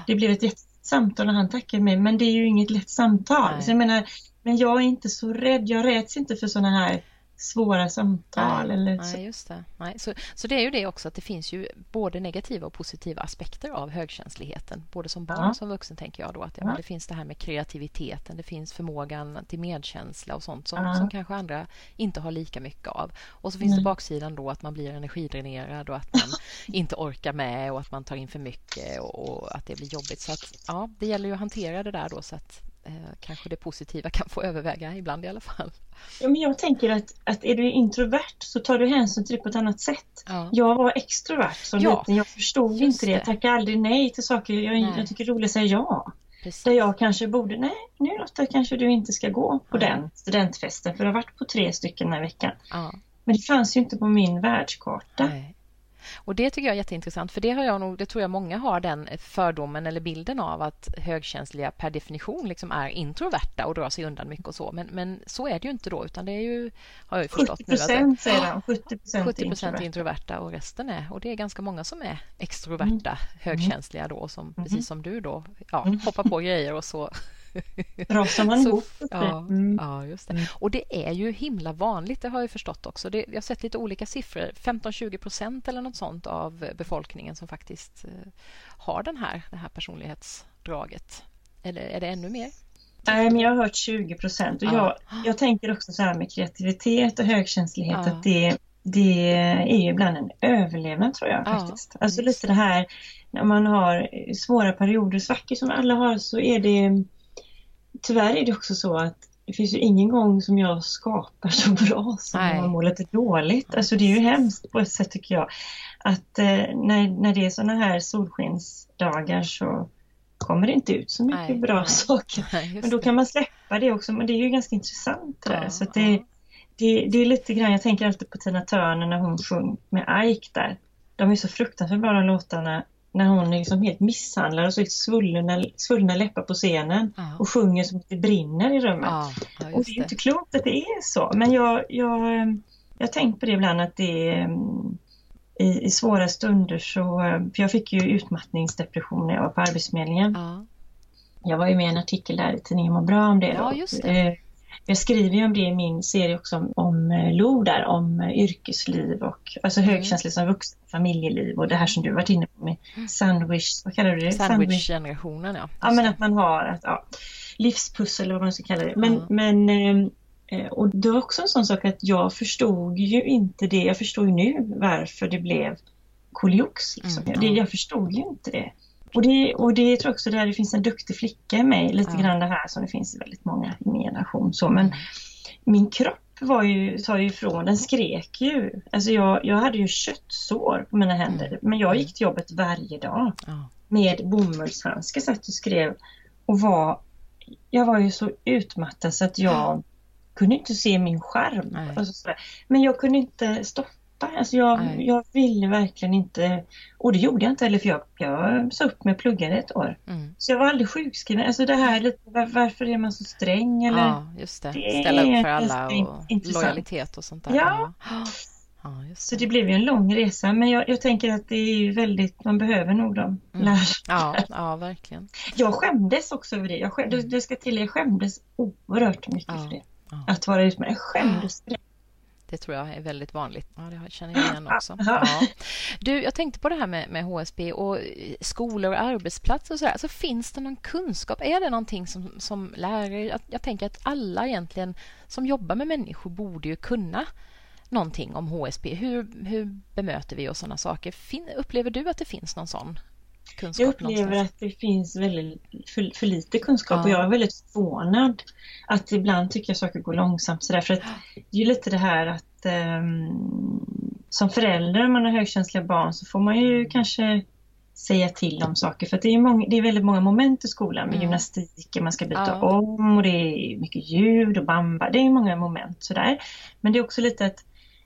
det blev ett jättesamtal och han tackade mig men det är ju inget lätt samtal. Så jag menar, men jag är inte så rädd, jag räds inte för sådana här svåra samtal. Nej, eller så. Nej, just det. Nej, så, så det är ju det också att det finns ju både negativa och positiva aspekter av högkänsligheten. Både som barn ja. och som vuxen tänker jag då. Att ja, Det finns det här med kreativiteten, det finns förmågan till medkänsla och sånt som, ja. som kanske andra inte har lika mycket av. Och så finns Nej. det baksidan då att man blir energidränerad och att man inte orkar med och att man tar in för mycket och, och att det blir jobbigt. Så att ja, det gäller ju att hantera det där då så att kanske det positiva kan få överväga ibland i alla fall. Ja, men jag tänker att, att är du introvert så tar du hänsyn till det på ett annat sätt. Ja. Jag var extrovert som ja, liten. Jag förstod inte det. Jag tackade aldrig nej till saker. Jag, jag tycker det är roligt att säga ja. Precis. Där jag kanske borde, nej nu Lotta kanske du inte ska gå på ja. den studentfesten för jag har varit på tre stycken den här veckan. Ja. Men det fanns ju inte på min världskarta. Nej. Och det tycker jag är jätteintressant för det har jag nog, det tror jag många har den fördomen eller bilden av att högkänsliga per definition liksom är introverta och drar sig undan mycket och så. Men, men så är det ju inte då utan det är ju, har jag ju förstått 70 procent säger de, 70 70 introverta. introverta och resten är, och det är ganska många som är extroverta, mm. högkänsliga då som, mm. precis som du då, ja, mm. hoppar på grejer och så Rasar man ihop. Ja, mm. ja, just det. Mm. Och det är ju himla vanligt, det har jag förstått också. Det, jag har sett lite olika siffror, 15-20 procent eller något sånt av befolkningen som faktiskt eh, har den här, det här personlighetsdraget. Eller är det ännu mer? Nej, men jag har hört 20 procent. ja. jag, jag tänker också så här med kreativitet och högkänslighet ja. att det, det är ju ibland en överlevnad tror jag faktiskt. Alltså lite det här när man har svåra perioder, svackor som alla har, så är det tyvärr är det också så att det finns ju ingen gång som jag skapar så bra som Nej. när mår lite dåligt. Alltså det är ju hemskt på ett sätt tycker jag. Att eh, när, när det är sådana här solskensdagar så kommer det inte ut så mycket Nej. bra saker. Nej, men då kan man släppa det också. Men det är ju ganska intressant det där. Ja, så det, ja. det, det, är lite grann, jag tänker alltid på Tina Turner när hon sjöng med Ike där. De är så fruktansvärt bra de låtarna när hon liksom helt misshandlad och så helt svullna, svullna läppar på scenen ja. och sjunger som att det brinner i rummet. Ja, ja, och det är inte klokt att det är så men jag, jag, jag tänkt på det ibland att det är mm, i, i svåra stunder så, för jag fick ju utmattningsdepression när jag var på Arbetsförmedlingen. Jag var ju med i en artikel där i tidningen Må bra om det. Ja, just det. Jag skriver ju om det i min serie också om, om eh, LO där, om eh, yrkesliv och alltså mm. högkänsligt som vuxen, familjeliv och det här som du varit inne på med mm. sandwich, vad kallar du det? Sandwich-generationen ja. Ja men att man har ett ja, livspussel eller vad man ska kalla det. Men, mm. men eh, och det var också en sån sak att jag förstod ju inte det, jag förstår ju nu varför det blev koliox. Liksom. Mm. Det, jag förstod ju inte det. Och det, och det tror jag också där det finns en duktig flicka i mig, lite ja. grann det här som det finns i väldigt många i min generation. Så, men min kropp var ju, sa ju ifrån, den skrek ju. Alltså jag, jag hade ju köttsår på mina händer, mm. men jag gick till jobbet varje dag ja. med bomullshandskar, satt och skrev och var, jag var ju så utmattad så att jag ja. kunde inte se min skärm. Alltså men jag kunde inte stoppa släppa. Alltså jag, jag ville verkligen inte, och det gjorde jag inte heller för jag, jag sa upp mig och pluggade ett år. Mm. Så jag var aldrig sjukskriven. Alltså det här lite, var, varför är man så sträng? Eller, ja, just det. det Ställa upp för alla och intressant. lojalitet och sånt där. Ja. ja det. Så det blev ju en lång resa men jag, jag tänker att det är väldigt, man behöver nog dem mm. Ja, ja, verkligen. Jag skämdes också över det. Jag skämdes, mm. det ska till, jag skämdes oerhört mycket ja. för det. Att vara ute med Jag skämdes för det. Tror jag är väldigt vanligt. Ja, det känner jag igen också. Ja. Du, jag tänkte på det här med, med HSB och skolor och arbetsplatser och så där. Så finns det någon kunskap? Är det någonting som, som lärare... Jag, jag tänker att alla egentligen som jobbar med människor borde ju kunna någonting om HSB. Hur, hur bemöter vi och sådana saker? Fin, upplever du att det finns någon sån kunskap? Jag upplever någonstans? att det finns väldigt för, för lite kunskap ja. och jag är väldigt förvånad att ibland tycker jag saker går långsamt sådär för att det är ju lite det här att um, som förälder om man har högkänsliga barn så får man ju kanske säga till om saker för det är, många, det är väldigt många moment i skolan med mm. gymnastik, man ska byta ja. om och det är mycket ljud och bamba, det är många moment sådär. Men det är också lite att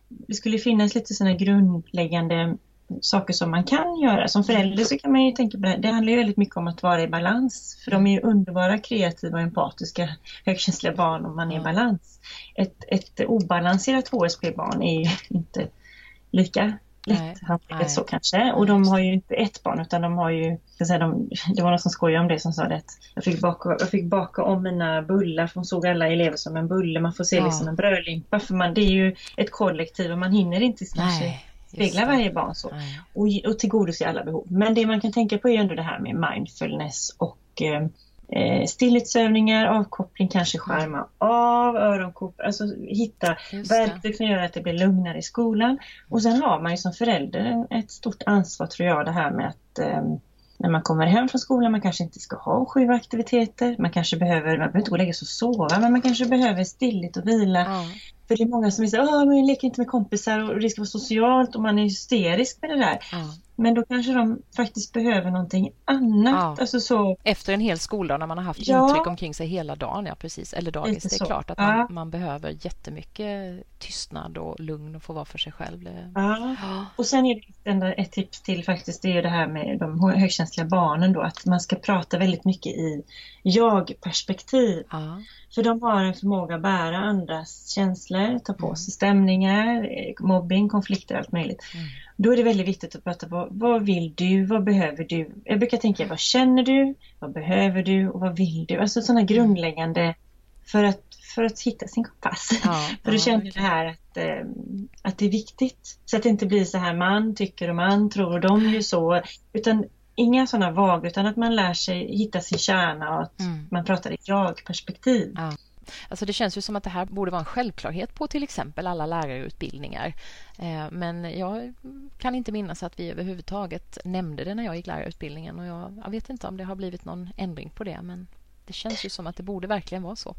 det skulle finnas lite sådana grundläggande saker som man kan göra. Som förälder så kan man ju tänka på det, det handlar ju väldigt mycket om att vara i balans. För de är ju underbara, kreativa empatiska, högkänsliga barn om man är i balans. Ett, ett obalanserat HSP-barn är ju inte lika lätthanterligt så kanske. Och de har ju inte ett barn utan de har ju, säga, de, det var någon som skojade om det som sa det att jag fick, baka, jag fick baka om mina bullar för hon såg alla elever som en bulle. Man får se ja. liksom en brödlimpa för man, det är ju ett kollektiv och man hinner inte kanske spegla varje barn så. Och, och tillgodose alla behov. Men det man kan tänka på är ändå det här med mindfulness och eh, eh, stillhetsövningar, avkoppling, kanske skärma av, öronkåpor, alltså hitta verktyg som gör att det blir lugnare i skolan. Och sen har man ju som förälder ett stort ansvar tror jag det här med att eh, när man kommer hem från skolan, man kanske inte ska ha sju aktiviteter, man kanske behöver, man behöver inte gå och lägga sig och sova, men man kanske behöver stilligt och vila. Ja. För det är många som säger att man leker inte med kompisar och det ska vara socialt och man är hysterisk med det där. Ja. Men då kanske de faktiskt behöver någonting annat. Ja. Alltså så... Efter en hel skoldag när man har haft ja. intryck omkring sig hela dagen, ja precis, eller dagis. Det är så. klart att man, ja. man, behöver jättemycket tystnad och lugn och få vara för sig själv. Ja. Och sen är det ett tips till faktiskt, det är det här med de högkänsliga barnen då, att man ska prata väldigt mycket i jag-perspektiv. För de har en förmåga att bära andras känslor, ta på mm. sig stämningar, eh, mobbing, konflikter, allt möjligt. Mm. Då är det väldigt viktigt att prata på vad vill du, vad behöver du? Jag brukar tänka vad känner du, vad behöver du och vad vill du? Alltså sådana grundläggande för att, för att hitta sin kompass. Ja, för att känna det här att, äh, att det är viktigt. Så att det inte blir så här man tycker och man tror och de ju så. Utan inga sådana vaga utan att man lär sig hitta sin kärna och att mm. man pratar i jag-perspektiv. Ja. Alltså det känns ju som att det här borde vara en självklarhet på till exempel alla lärarutbildningar. Eh, men jag kan inte minnas att vi överhuvudtaget nämnde det när jag gick lärarutbildningen och jag, jag vet inte om det har blivit någon ändring på det men det känns ju som att det borde verkligen vara så.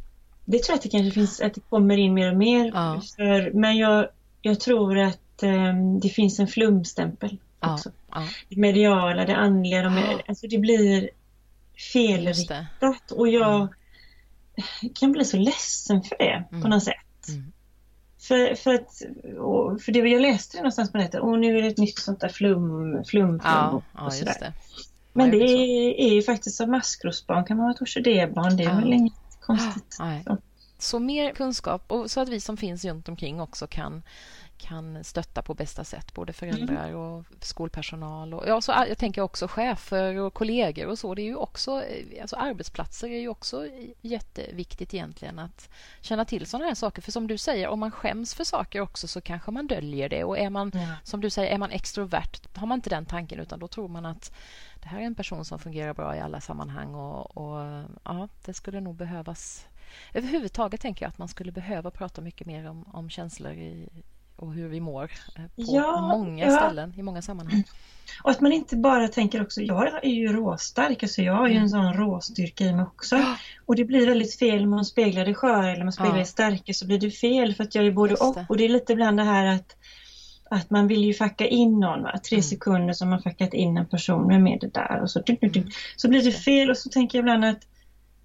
Det tror jag att det kanske finns, att det kommer in mer och mer. Ja. För, men jag, jag tror att um, det finns en flumstämpel också. Ja, ja. Det mediala, det andliga, de, ja. alltså det blir felriktat och jag mm. Kan bli så ledsen för det mm. på något sätt. Mm. För, för, att, för det jag läste någonstans på nätet, och nu är det ett nytt sånt där flum, flum, flum ja, och, och sådär. Det. Men det är, är ju faktiskt som maskrosbarn kan man vara ett orkidébarn, det är ja. väl inget konstigt. Så. så mer kunskap och så att vi som finns runt omkring också kan kan stötta på bästa sätt, både föräldrar mm. och skolpersonal. Och, ja, så jag tänker också chefer och kollegor och så. Det är ju också, alltså arbetsplatser är ju också jätteviktigt egentligen att känna till sådana här saker. För som du säger, om man skäms för saker också så kanske man döljer det. Och är man, ja. som du säger, är man extrovert har man inte den tanken utan då tror man att det här är en person som fungerar bra i alla sammanhang och, och ja, det skulle nog behövas Överhuvudtaget tänker jag att man skulle behöva prata mycket mer om, om känslor i, och hur vi mår eh, på ja, många ja. ställen, i många sammanhang. Och att man inte bara tänker också, jag är ju råstark, alltså jag har ju en mm. sån råstyrka i mig också. Och det blir väldigt fel om man speglar det sköra eller man speglar ja. det starka så blir det fel för att jag är både och. Och det är lite ibland det här att att man vill ju facka in någon, va? tre mm. sekunder som man fackat in en person, vem är det där? Och så, mm. så blir det fel och så tänker jag ibland att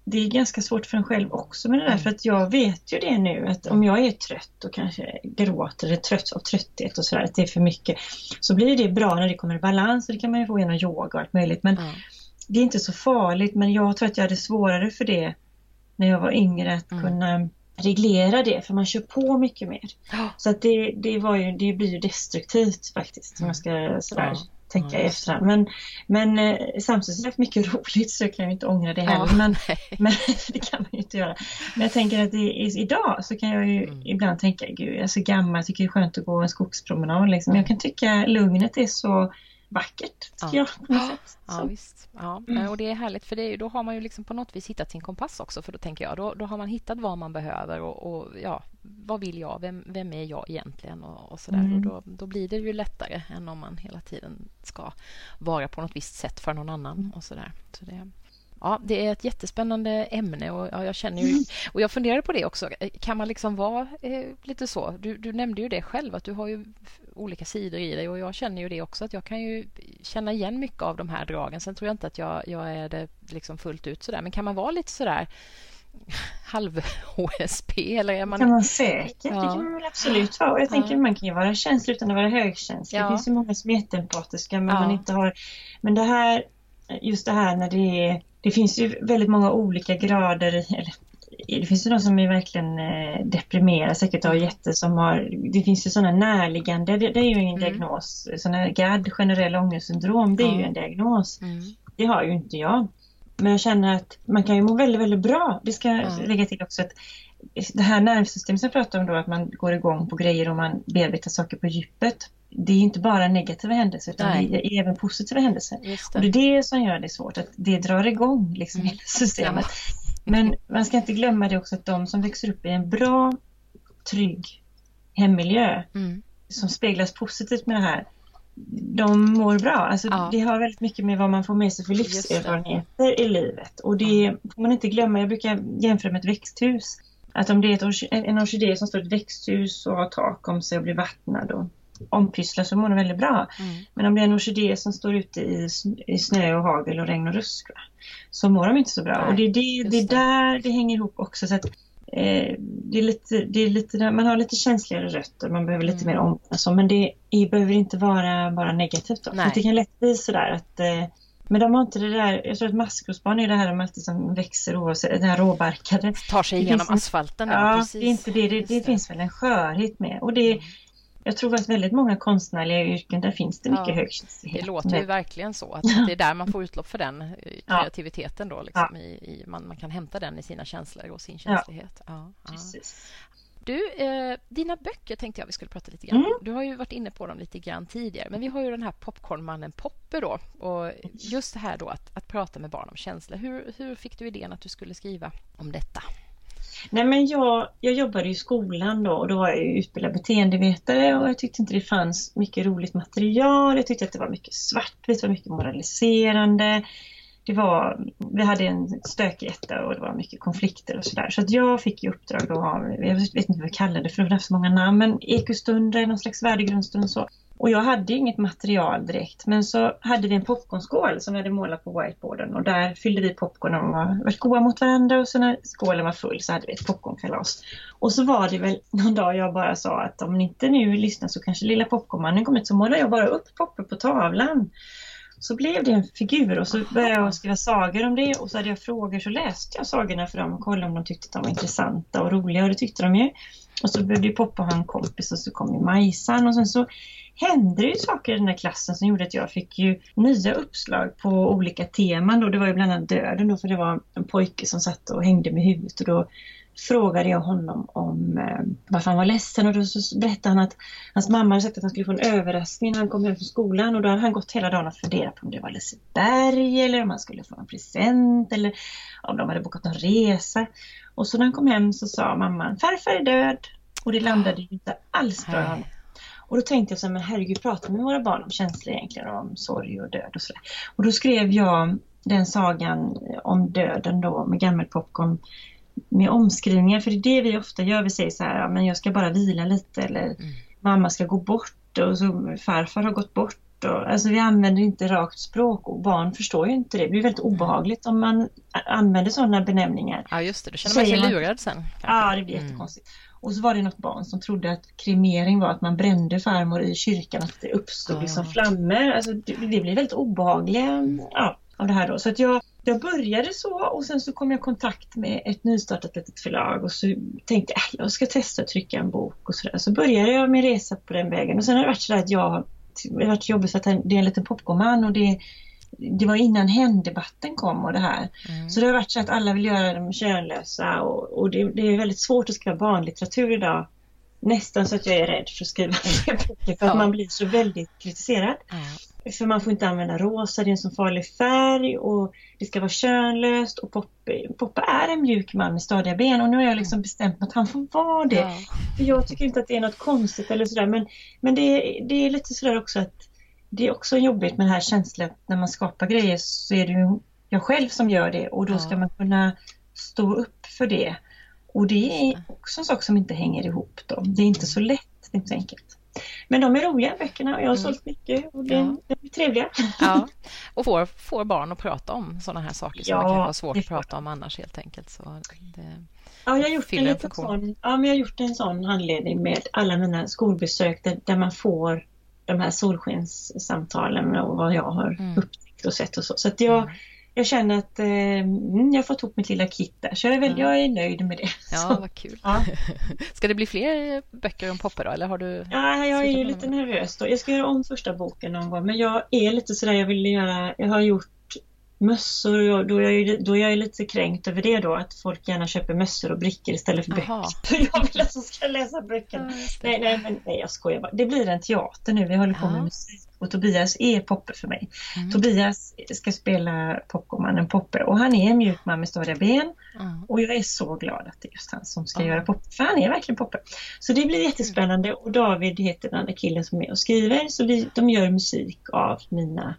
det är ganska svårt för en själv också med det där mm. för att jag vet ju det nu att om jag är trött och kanske gråter eller trött av trötthet och sådär, att det är för mycket så blir det bra när det kommer i balans och det kan man ju få genom yoga och allt möjligt men mm. det är inte så farligt men jag tror att jag hade svårare för det när jag var yngre att mm. kunna reglera det för man kör på mycket mer. Så att det, det, var ju, det blir ju destruktivt faktiskt om jag ska sådär ja tänka i efterhand. Men, men eh, samtidigt jag haft mycket roligt så jag kan ju inte ångra det heller. Ja, men, men det kan man ju inte göra. Men jag tänker att i, idag så kan jag ju mm. ibland tänka, gud jag är så gammal, jag tycker det är skönt att gå en skogspromenad. Liksom. Jag kan tycka lugnet är så vackert, tycker ja. jag. På sätt. Ja, visst. Ja, mm. och det är härligt för det, då har man ju liksom på något vis hittat sin kompass också för då tänker jag då, då har man hittat vad man behöver och, och ja, vad vill jag, vem, vem är jag egentligen och, och sådär mm. och då, då blir det ju lättare än om man hela tiden ska vara på något visst sätt för någon annan mm. och sådär. Så det, Ja, det är ett jättespännande ämne och ja, jag känner ju, mm. och jag funderade på det också. Kan man liksom vara eh, lite så? Du, du nämnde ju det själv att du har ju olika sidor i dig och jag känner ju det också att jag kan ju känna igen mycket av de här dragen. Sen tror jag inte att jag, jag är det liksom fullt ut sådär. Men kan man vara lite sådär halv-HSP eller är man... kan man säkert, ja. det kan man väl absolut vara. Jag tänker ja. man kan ju vara känslig utan att vara högkänslig. Ja. Det finns ju många som är jätteempatiska men man inte har... Men det här, just det här när det är... Det finns ju väldigt många olika grader eller det finns ju de som är verkligen eh, deprimerade, säkert har jätte som har, det finns ju sådana närliggande, det, det är ju ingen mm. diagnos, sådana GAD, generell ångestsyndrom, det är mm. ju en diagnos. Mm. Det har ju inte jag. Men jag känner att man kan ju må väldigt, väldigt bra. Det ska jag lägga till också att det här nervsystemet som jag pratar om då, att man går igång på grejer och man bearbetar saker på djupet. Det är inte bara negativa händelser utan Nej. det är även positiva händelser. Det. Och det är det som gör det svårt, att det drar igång liksom mm. hela systemet. Men man ska inte glömma det också att de som växer upp i en bra, trygg hemmiljö mm. som speglas positivt med det här, de mår bra. Alltså, ja. Det har väldigt mycket med vad man får med sig för livserfarenheter i livet. Och det får man inte glömma. Jag brukar jämföra med ett växthus. Att om det är ett, en orkidé som står i ett växthus och har tak om sig och blir vattnad och ompysslar så mår den väldigt bra. Mm. Men om det är en orkidé som står ute i, i snö och hagel och regn och rusk så mår de inte så bra. Nej, och det är, det, det är där det hänger ihop också. Så att, eh, det är lite, det är lite, man har lite känsligare rötter, man behöver lite mm. mer om. Alltså, men det är, behöver inte vara bara negativt. Då. Det kan lätt bli sådär att eh, men de har inte det där, jag tror att maskrosbarn är det här de alltid som växer oavsett, det här råbarkade. Tar sig igenom asfalten. Ja, precis. det är inte det. Det, det finns väl en skörhet med. Och det. Jag tror att väldigt många konstnärliga yrken, där finns det mycket ja, högkänslighet. Det låter ju verkligen så, att det är där man får utlopp för den eh, kreativiteten då. Liksom, ja. i, i, man, man kan hämta den i sina känslor och sin känslighet. Ja, precis. Du, eh, dina böcker tänkte jag vi skulle prata lite grann mm. Du har ju varit inne på dem lite grann tidigare, men vi har ju den här popcornmannen Poppe då. Och just det här då att, att prata med barn om känslor. Hur, hur fick du idén att du skulle skriva om detta? Nej men jag, jag jobbade i skolan då och då var jag utbildad beteendevetare och jag tyckte inte det fanns mycket roligt material. Jag tyckte att det var mycket svartvitt, det var mycket moraliserande. Det var, vi hade en stökig etta och det var mycket konflikter och sådär. Så att jag fick i uppdrag då jag vet inte vad vi kallade det för det var så många namn, men ekostunder, någon slags värdegrundsstund och så. Och jag hade inget material direkt men så hade vi en popcornskål som vi hade målat på whiteboarden och där fyllde vi popcorn och var, goda mot varandra och så när skålen var full så hade vi ett popcornkalas. Och så var det väl någon dag jag bara sa att om ni inte nu lyssnar så kanske lilla popcornmannen kommer så målar jag bara upp Poppe på tavlan. Så blev det en figur och så började jag skriva sagor om det och så hade jag frågor så läste jag sagorna för dem och kollade om de tyckte att de var intressanta och roliga och det tyckte de ju. Och så började ju Poppa ha en kompis och så kom ju Majsan och sen så hände det ju saker i den här klassen som gjorde att jag fick ju nya uppslag på olika teman. Då. Det var ju bland annat döden då, för det var en pojke som satt och hängde med huvudet och då frågade jag honom om eh, varför han var ledsen och då så berättade han att hans mamma hade sagt att han skulle få en överraskning när han kom hem från skolan och då hade han gått hela dagen och funderat på om det var Liseberg eller om han skulle få en present eller om de hade bokat en resa. Och så när han kom hem så sa mamman farfar är död och det landade ju inte alls bra. Och då tänkte jag så här, men herregud, prata med våra barn om känslor egentligen, om sorg och död och sådär. Och då skrev jag den sagan om döden då med gammelpopcorn med omskrivningar, för det är det vi ofta gör. Vi säger så här, ja, men jag ska bara vila lite eller mm. mamma ska gå bort och så farfar har gått bort. Och, alltså vi använder inte rakt språk och barn förstår ju inte det. Det blir väldigt mm. obehagligt om man använder sådana benämningar. Ja just det, då känner man sig lurad sen. Kanske. Ja, det blir mm. jättekonstigt. Och så var det något barn som trodde att kremering var att man brände farmor i kyrkan, att det uppstod liksom flammor. Alltså det, det blev väldigt obehagliga ja, av det här då. Så att jag, jag började så och sen så kom jag i kontakt med ett nystartat litet förlag och så tänkte jag äh, jag ska testa att trycka en bok och sådär. Så började jag min resa på den vägen och sen har det varit så att jag det har varit jobbigt för att det är en liten popcornman och det det var innan hen-debatten kom och det här. Mm. Så det har varit så att alla vill göra dem könlösa och, och det, det, är väldigt svårt att skriva barnlitteratur idag. Nästan så att jag är rädd för att skriva böcker för att man blir så väldigt kritiserad. Mm. För man får inte använda rosa, det är en så farlig färg och det ska vara könlöst och Poppe, Poppe är en mjuk man med stadiga ben och nu har jag liksom bestämt mig att han får vara det. Ja. För jag tycker inte att det är något konstigt eller sådär men, men det, det är lite sådär också att det är också jobbigt med det här känslan när man skapar grejer så är det ju jag själv som gör det och då ja. ska man kunna stå upp för det. Och det är också en sak som inte hänger ihop då. Det är inte så lätt, det är inte så enkelt. Men de är roliga böckerna och jag har mm. sålt mycket och det, ja. de är trevliga. Ja. Och får, får barn att prata om sådana här saker som ja, kan ha svårt att prata om annars helt enkelt. Så det ja, jag har gjort en, liten sån, ja, men jag har gjort en sån handledning med alla mina skolbesök där, där man får de här solskenssamtalen och vad jag har mm. upptäckt och sett och så. Så att jag, mm. jag känner att eh, mm, jag har fått ihop mitt lilla kit där, så jag är, väl, jag är nöjd med det. Ja, så, vad kul. Ja. Ska det bli fler böcker om Poppe då, eller har du? Ja, jag är ju lite nervös då. Jag ska göra om första boken någon gång, men jag är lite sådär, jag vill göra, jag har gjort mössor och då är, jag, då är jag lite kränkt över det då att folk gärna köper mössor och brickor istället för Aha. böcker. Jag vill att de ska läsa böckerna. Ja, nej, nej, men, nej, jag skojar bara. Det blir en teater nu. Vi håller på ja. med musik och Tobias är Poppe för mig. Mm. Tobias ska spela Pocomannen Poppe och han är en mjuk man med stadiga ben. Mm. Och jag är så glad att det är just han som ska mm. göra Poppe, för han är verkligen Poppe. Så det blir jättespännande och David heter den andra killen som är och skriver så vi, de gör musik av mina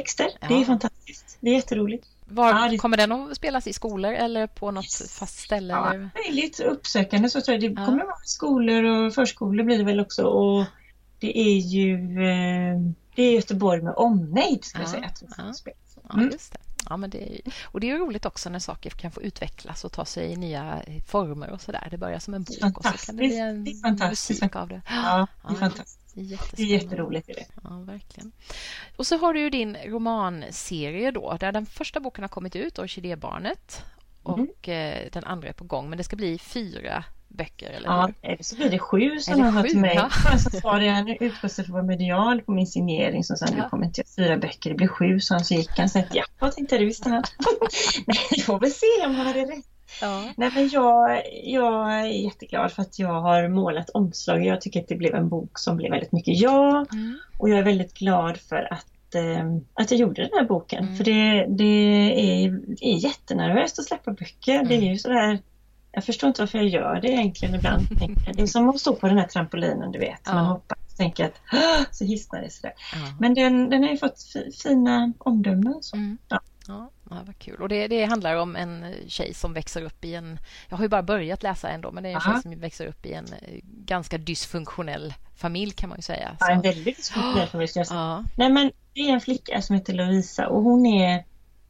texter. Ja. Det är fantastiskt. Det är jätteroligt. Var, ja, det... Kommer den att spelas i skolor eller på något yes. fast ställe? Ja, eller? möjligt uppsökande så tror jag. Det ja. kommer att vara skolor och förskolor blir det väl också. Och det är ju eh, det är Göteborg med omnejd ska ja. jag säga. Att ja. Mm. ja, just det. Ja, men det är, och det är roligt också när saker kan få utvecklas och ta sig i nya former och sådär. Det börjar som en bok och så kan det bli en det musik av det. Ja, det är fantastiskt. Det är jätteroligt. Är det. Ja, verkligen. Och så har du ju din romanserie då, där den första boken har kommit ut, Orkidébarnet, och mm. den andra är på gång. Men det ska bli fyra böcker, eller Ja, eller så blir det sju som har hört mig. Ja. Så sa det, utgår sig för att vara medial på min signering, så sa ja. nu kommer inte jag fyra böcker, det blir sju, så han så gick han. Så ja, jag tänkte det visste han. Nej, vi får väl se om han hade rätt. Ja. Nej, men jag, jag är jätteglad för att jag har målat omslag. Jag tycker att det blev en bok som blev väldigt mycket jag. Mm. Och jag är väldigt glad för att, eh, att jag gjorde den här boken. Mm. För det, det, är, är jättenervöst att släppa böcker. Mm. Det är ju sådär jag förstår inte varför jag gör det egentligen ibland. Det är som att stå på den här trampolinen, du vet. Ja. Man hoppar och tänker att så hissnar det sådär. Ja. Men den, den har ju fått fina omdömen. Så. Mm. Ja. Ja, ja, vad kul. Och det, det, handlar om en tjej som växer upp i en... Jag har ju bara börjat läsa ändå, men det är en Aha. tjej som växer upp i en eh, ganska dysfunktionell familj kan man ju säga. Ja, en väldigt dysfunktionell familj. Ja. Nej, men det är en flicka som heter Lovisa och hon är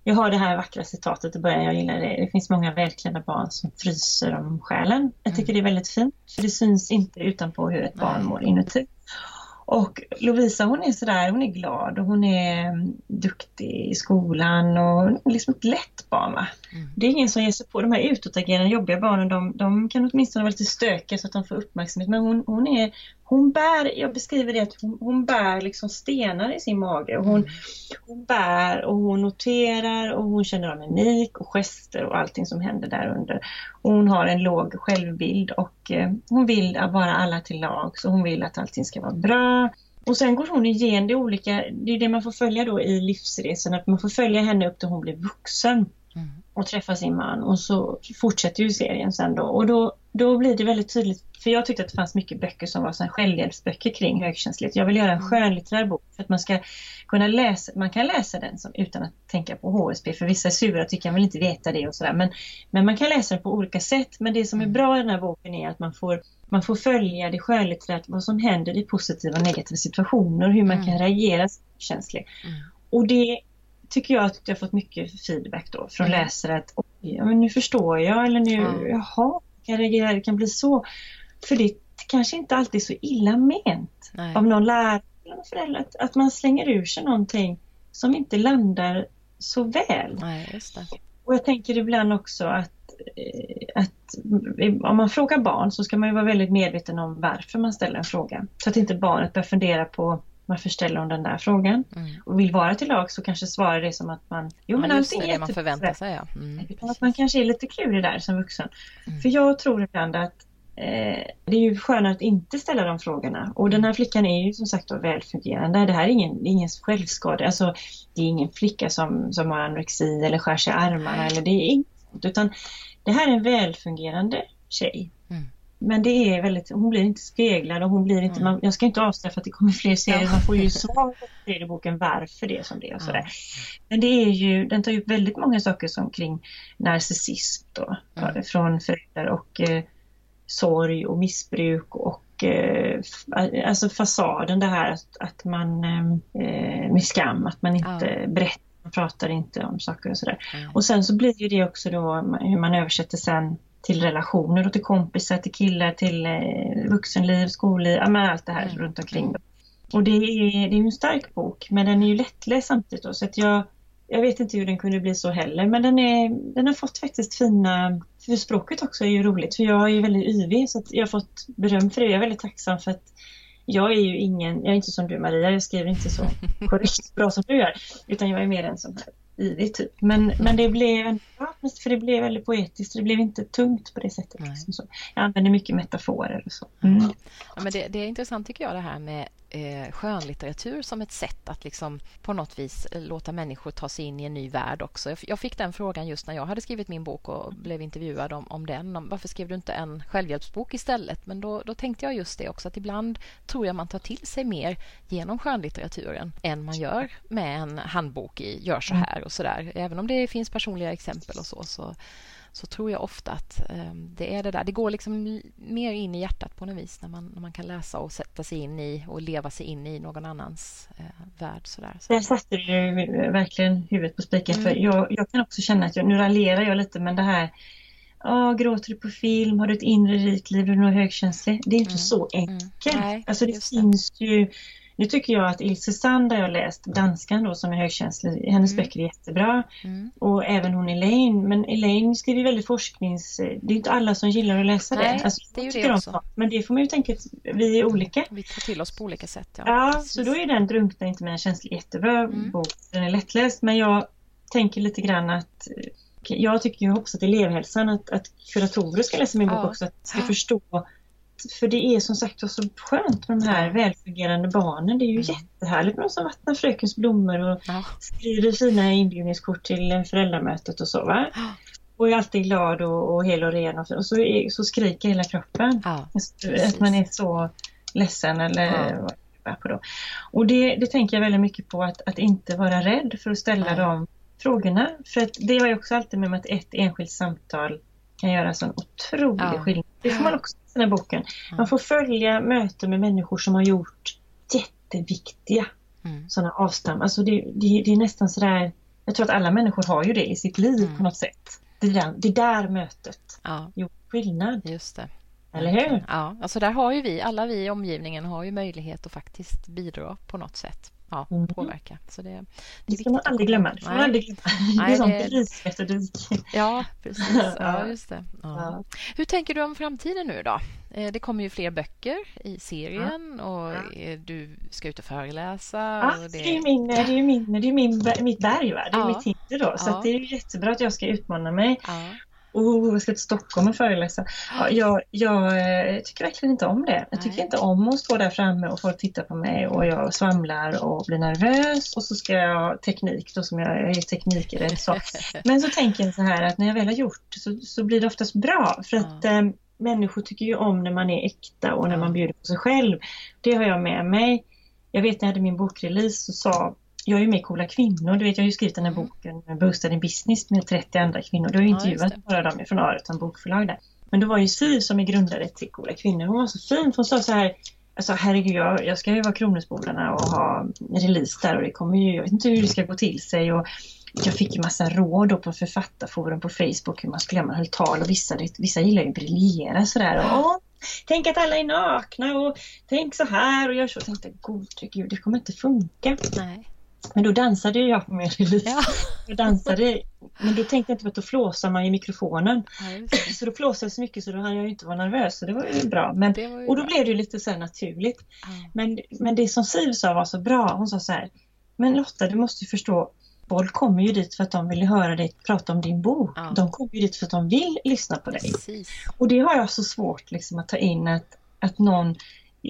jag har det här vackra citatet i början, jag gillar det. Det finns många välklädda barn som fryser om själen. Jag tycker det är väldigt fint, för det syns inte utanpå hur ett barn mår inuti. Och Lovisa hon är sådär, hon är glad och hon är mm, duktig i skolan och liksom ett lätt barn. Va? Mm. Det är ingen som ger sig på de här utåtagerande jobbiga barnen. De, de kan åtminstone vara lite stökiga så att de får uppmärksamhet. Men hon, hon är, hon bär, jag beskriver det att hon, hon bär liksom stenar i sin mage. Och hon, hon bär och hon noterar och hon känner av mimik och gester och allting som händer där under. Och hon har en låg självbild och eh, hon vill vara alla till lag så hon vill att allting ska vara bra. Och sen går hon igen det olika, det är det man får följa då i livsresan, att man får följa henne upp till hon blir vuxen. Mm. och träffa sin man och så fortsätter ju serien sen då och då, då blir det väldigt tydligt för jag tyckte att det fanns mycket böcker som var självhjälpsböcker kring högkänslighet. Jag vill göra en mm. skönlitterär bok för att man ska kunna läsa, man kan läsa den som, utan att tänka på HSB för vissa är sura och tycker jag vill inte veta det och sådär. Men, men man kan läsa den på olika sätt. Men det som är mm. bra i den här boken är att man får, man får följa det skönlitterärt, vad som händer i positiva och negativa situationer, hur man mm. kan reagera känsligt. Mm. Och det tycker jag att jag har fåt mycket feedback då från mm. läsare att ja, men nu förstår jag eller nu, mm. jaha, kan reagera, det kan bli så. För det kanske inte alltid är så illa ment Nej. av någon lärare eller förälder att, att man slänger ur sig någonting som inte landar så väl. Nej, Och jag tänker ibland också att, eh, att om man frågar barn så ska man ju vara väldigt medveten om varför man ställer en fråga. Så att inte barnet börjar fundera på varför ställer hon den där frågan? Mm. Och vill vara till lag så kanske svarar det som att man... Jo men ja, allting är det man förväntar sig. Ja. Mm, att man kanske är lite klurig där som vuxen. Mm. För jag tror ibland att eh, det är ju skönare att inte ställa de frågorna. Och den här flickan är ju som sagt då välfungerande. Det här är ingen, ingen självskada. Alltså, det är ingen flicka som, som har anorexi eller skär sig i armarna. Eller det är inget, utan det här är en välfungerande tjej. Mm. Men det är väldigt, hon blir inte speglad och hon blir inte, mm. man, jag ska inte avslöja för att det kommer fler serier, man får ju svar på i boken varför det är som det är och sådär. Ja. Men det är ju, den tar upp väldigt många saker som kring narcissism då, mm. från föräldrar och eh, sorg och missbruk och eh, alltså fasaden det här att, att man eh, med skam, att man inte berättar, man pratar inte om saker och sådär. Mm. Och sen så blir ju det också då hur man översätter sen till relationer och till kompisar, till killar, till eh, vuxenliv, skolliv, ja, men allt det här mm. runt omkring. Och det är, det är en stark bok men den är ju lättläst samtidigt då, så att jag, jag vet inte hur den kunde bli så heller, men den, är, den har fått faktiskt fina... För språket också är ju roligt, för jag är ju väldigt yvig så jag har fått beröm för det. Jag är väldigt tacksam för att jag är ju ingen, jag är inte som du Maria, jag skriver inte så korrekt bra som du gör, utan jag är mer en sån här yvig typ. Men, men det blev en bra, för det blev väldigt poetiskt, det blev inte tungt på det sättet. Liksom så. Jag använder mycket metaforer och så. Mm. Ja, men det, det, är intressant tycker jag det här med eh, skönlitteratur som ett sätt att liksom på något vis låta människor ta sig in i en ny värld också. Jag, jag fick den frågan just när jag hade skrivit min bok och blev intervjuad om, om den. Om, varför skrev du inte en självhjälpsbok istället? Men då, då tänkte jag just det också att ibland tror jag man tar till sig mer genom skönlitteraturen än man gör med en handbok i gör så här och så där. Även om det finns personliga exempel och så, så så tror jag ofta att eh, det är det där. Det går liksom mer in i hjärtat på något vis när man, när man kan läsa och sätta sig in i och leva sig in i någon annans eh, värld. Sådär. Så. Där satte du verkligen huvudet på spiken. Mm. För jag, jag, kan också känna att jag, nu raljerar jag lite men det här Oh, gråter du på film? Har du ett inre rikt liv? Är du högkänslig? Det är inte mm. så enkelt. Mm. Nej, alltså det finns det. ju nu tycker jag att Ilse Sand har jag läst, danskan då som är högkänslig, hennes mm. böcker är jättebra. Mm. Och även hon Elaine, men Elaine skriver väldigt forsknings... Det är inte alla som gillar att läsa Nej, det. Alltså, det är ju det också. men det får man ju tänka att vi är olika. Vi tar till oss på olika sätt. Ja, ja så då är den Drunkna inte mina känslor jättebra mm. bok. Den är lättläst men jag tänker lite grann att jag tycker, jag hoppas att elevhälsan, att, att kuratorer ska läsa min bok ja. också, att ska förstå för det är som sagt så skönt med de här välfungerande barnen. Det är ju mm. jättehärligt med de som vattnar frökens blommor och ja. skriver fina inbjudningskort till föräldramötet och så. Va? Och är alltid glad och, och hel och ren och, och så, är, så skriker hela kroppen. Ja, att man är så ledsen eller ja. på då. Och det, det tänker jag väldigt mycket på att, att inte vara rädd för att ställa ja. de frågorna. För det har jag också alltid med mig att ett enskilt samtal kan göra sån otrolig ja. skillnad. Det får man också den här boken. Man får följa möten med människor som har gjort jätteviktiga mm. sådana avstamp. Alltså det, det, det, är nästan sådär, jag tror att alla människor har ju det i sitt liv mm. på något sätt. Det där, det där mötet ja. gjort skillnad. Just det. Eller hur? Ja, alltså där har ju vi, alla vi i omgivningen har ju möjlighet att faktiskt bidra på något sätt ja, mm. påverka. Så det, det, det ska man aldrig glömma. Det, man aldrig glömma. det är som bevismetodik. Ja, precis. Ja, just det. Ja. Ja. Hur tänker du om framtiden nu då? Eh, det kommer ju fler böcker i serien och du ska ut och föreläsa. Ja, och det... det är, min, det är, min, det är min, mitt berg, va? det är mitt hinder då. Så det är jättebra att jag ska utmana mig oh, jag ska till Stockholm och föreläsa. Ja, jag, jag, eh, tycker verkligen inte om det. Jag tycker Nej. inte om att stå där framme och folk tittar på mig och jag svamlar och blir nervös och så ska jag ha teknik då som jag, jag är teknikare. Så. Men så tänker jag så här att när jag väl har gjort så, så blir det oftast bra för att ja. eh, människor tycker ju om när man är äkta och när man bjuder på sig själv. Det har jag med mig. Jag vet när jag hade min bokrelease så sa jag är ju med Coola kvinnor, du vet jag har ju skrivit den här mm. boken Boostad in business med 30 andra kvinnor. Du har ju intervjuat ja, några av dem från Areton bokförlag där. Men då var ju Siv som är grundare till Coola kvinnor, hon var så fin hon sa så här Alltså herregud, jag, jag ska ju vara Kronhusbodarna och ha release där och det kommer ju, jag vet inte hur det ska gå till sig och jag fick ju massa råd då på författarforum på Facebook hur man skulle göra, man höll tal och vissa, vissa gillar ju att briljera sådär. Och, tänk att alla är nakna och tänk så här och gör så. Jag tänkte, gode gud, det kommer inte funka. Nej. Men då dansade jag på min release. Ja. Jag dansade, men då tänkte jag inte på att då flåsar man i mikrofonen. Ja, så då flåsade jag så mycket så då hann jag inte vara nervös. Så det var ju bra. Men, ju och då bra. blev det lite så naturligt. Ja. Men, men det som Siv sa var så bra. Hon sa så här. Men Lotta, du måste förstå. Folk kommer ju dit för att de vill höra dig prata om din bok. Ja. De kommer ju dit för att de vill lyssna på dig. Precis. Och det har jag så svårt liksom, att ta in att, att någon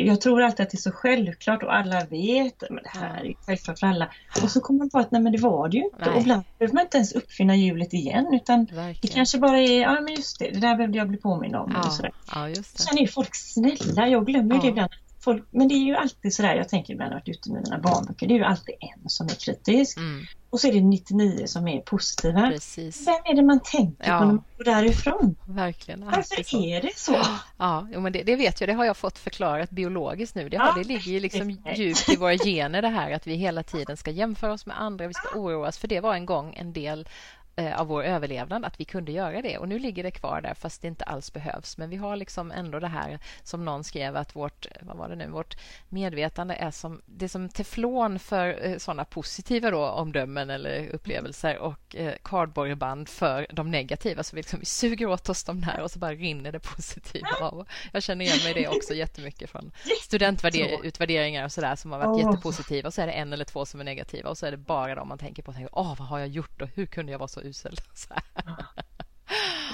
jag tror alltid att det är så självklart och alla vet men det här är självklart för alla. Och så kommer man på att nej men det var det ju inte. Och ibland behöver man inte ens uppfinna hjulet igen utan Verkligen. det kanske bara är, ja men just det, det där behövde jag bli påmind om. Ja, och sådär. Ja, just det. Sen är folk snälla, jag glömmer ja. det ibland. Folk, men det är ju alltid sådär, jag tänker när jag varit ute med mina barnböcker, det är ju alltid en som är kritisk. Mm. Och så är det 99 som är positiva. Precis. Vem är det man tänker ja. på när man går därifrån? Verkligen. Varför är det så? Ja, men det, det, vet jag. Det har jag fått förklarat biologiskt nu. Det, har, ja. det ligger ju liksom djupt i våra gener det här att vi hela tiden ska jämföra oss med andra. Vi ska oroa oss. För det var en gång en del eh, av vår överlevnad att vi kunde göra det. Och nu ligger det kvar där fast det inte alls behövs. Men vi har liksom ändå det här som någon skrev att vårt, vad var det nu, vårt medvetande är som, det är som teflon för eh, sådana positiva då, omdömen eller upplevelser och eh, cardboardband för de negativa. Så vi, liksom, vi suger åt oss de där och så bara rinner det positiva av. Jag känner igen mig i det också jättemycket från studentutvärderingar och sådär som har varit oh. jättepositiva. Och så är det en eller två som är negativa och så är det bara de man tänker på. Tänker, Åh, vad har jag gjort och hur kunde jag vara så usel?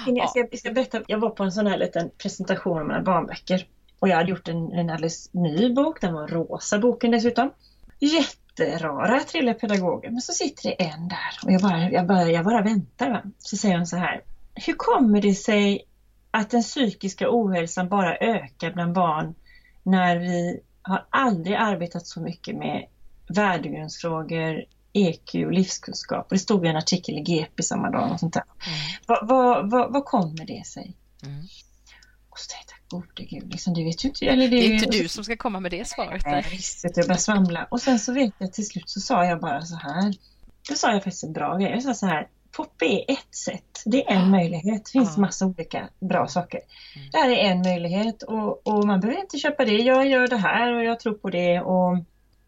Jag, ska, jag ska berätta, jag var på en sån här liten presentation om mina barnböcker. Och jag hade gjort en, en alldeles ny bok, den var rosa boken dessutom. Jätterara trillepedagoger, men så sitter det en där och jag bara, jag bara, jag bara väntar. Va? Så säger hon så här. Hur kommer det sig att den psykiska ohälsan bara ökar bland barn när vi har aldrig arbetat så mycket med värdegrundsfrågor, EQ, livskunskap. Det stod i en artikel i GP samma dag. Och sånt där. Mm. Vad, vad, vad, vad kommer det sig? Mm. Och så tänkte jag, gode gud, liksom, det vet ju inte eller det, det är inte du som ska komma med det svaret. Nej, visst, jag började svamla. Och sen så vet jag till slut så sa jag bara så här. Då sa jag faktiskt en bra grej. Jag sa så här, pop är ett sätt. Det är en möjlighet. Det finns massa olika bra saker. Mm. Det här är en möjlighet och, och, man behöver inte köpa det. Jag gör det här och jag tror på det. Och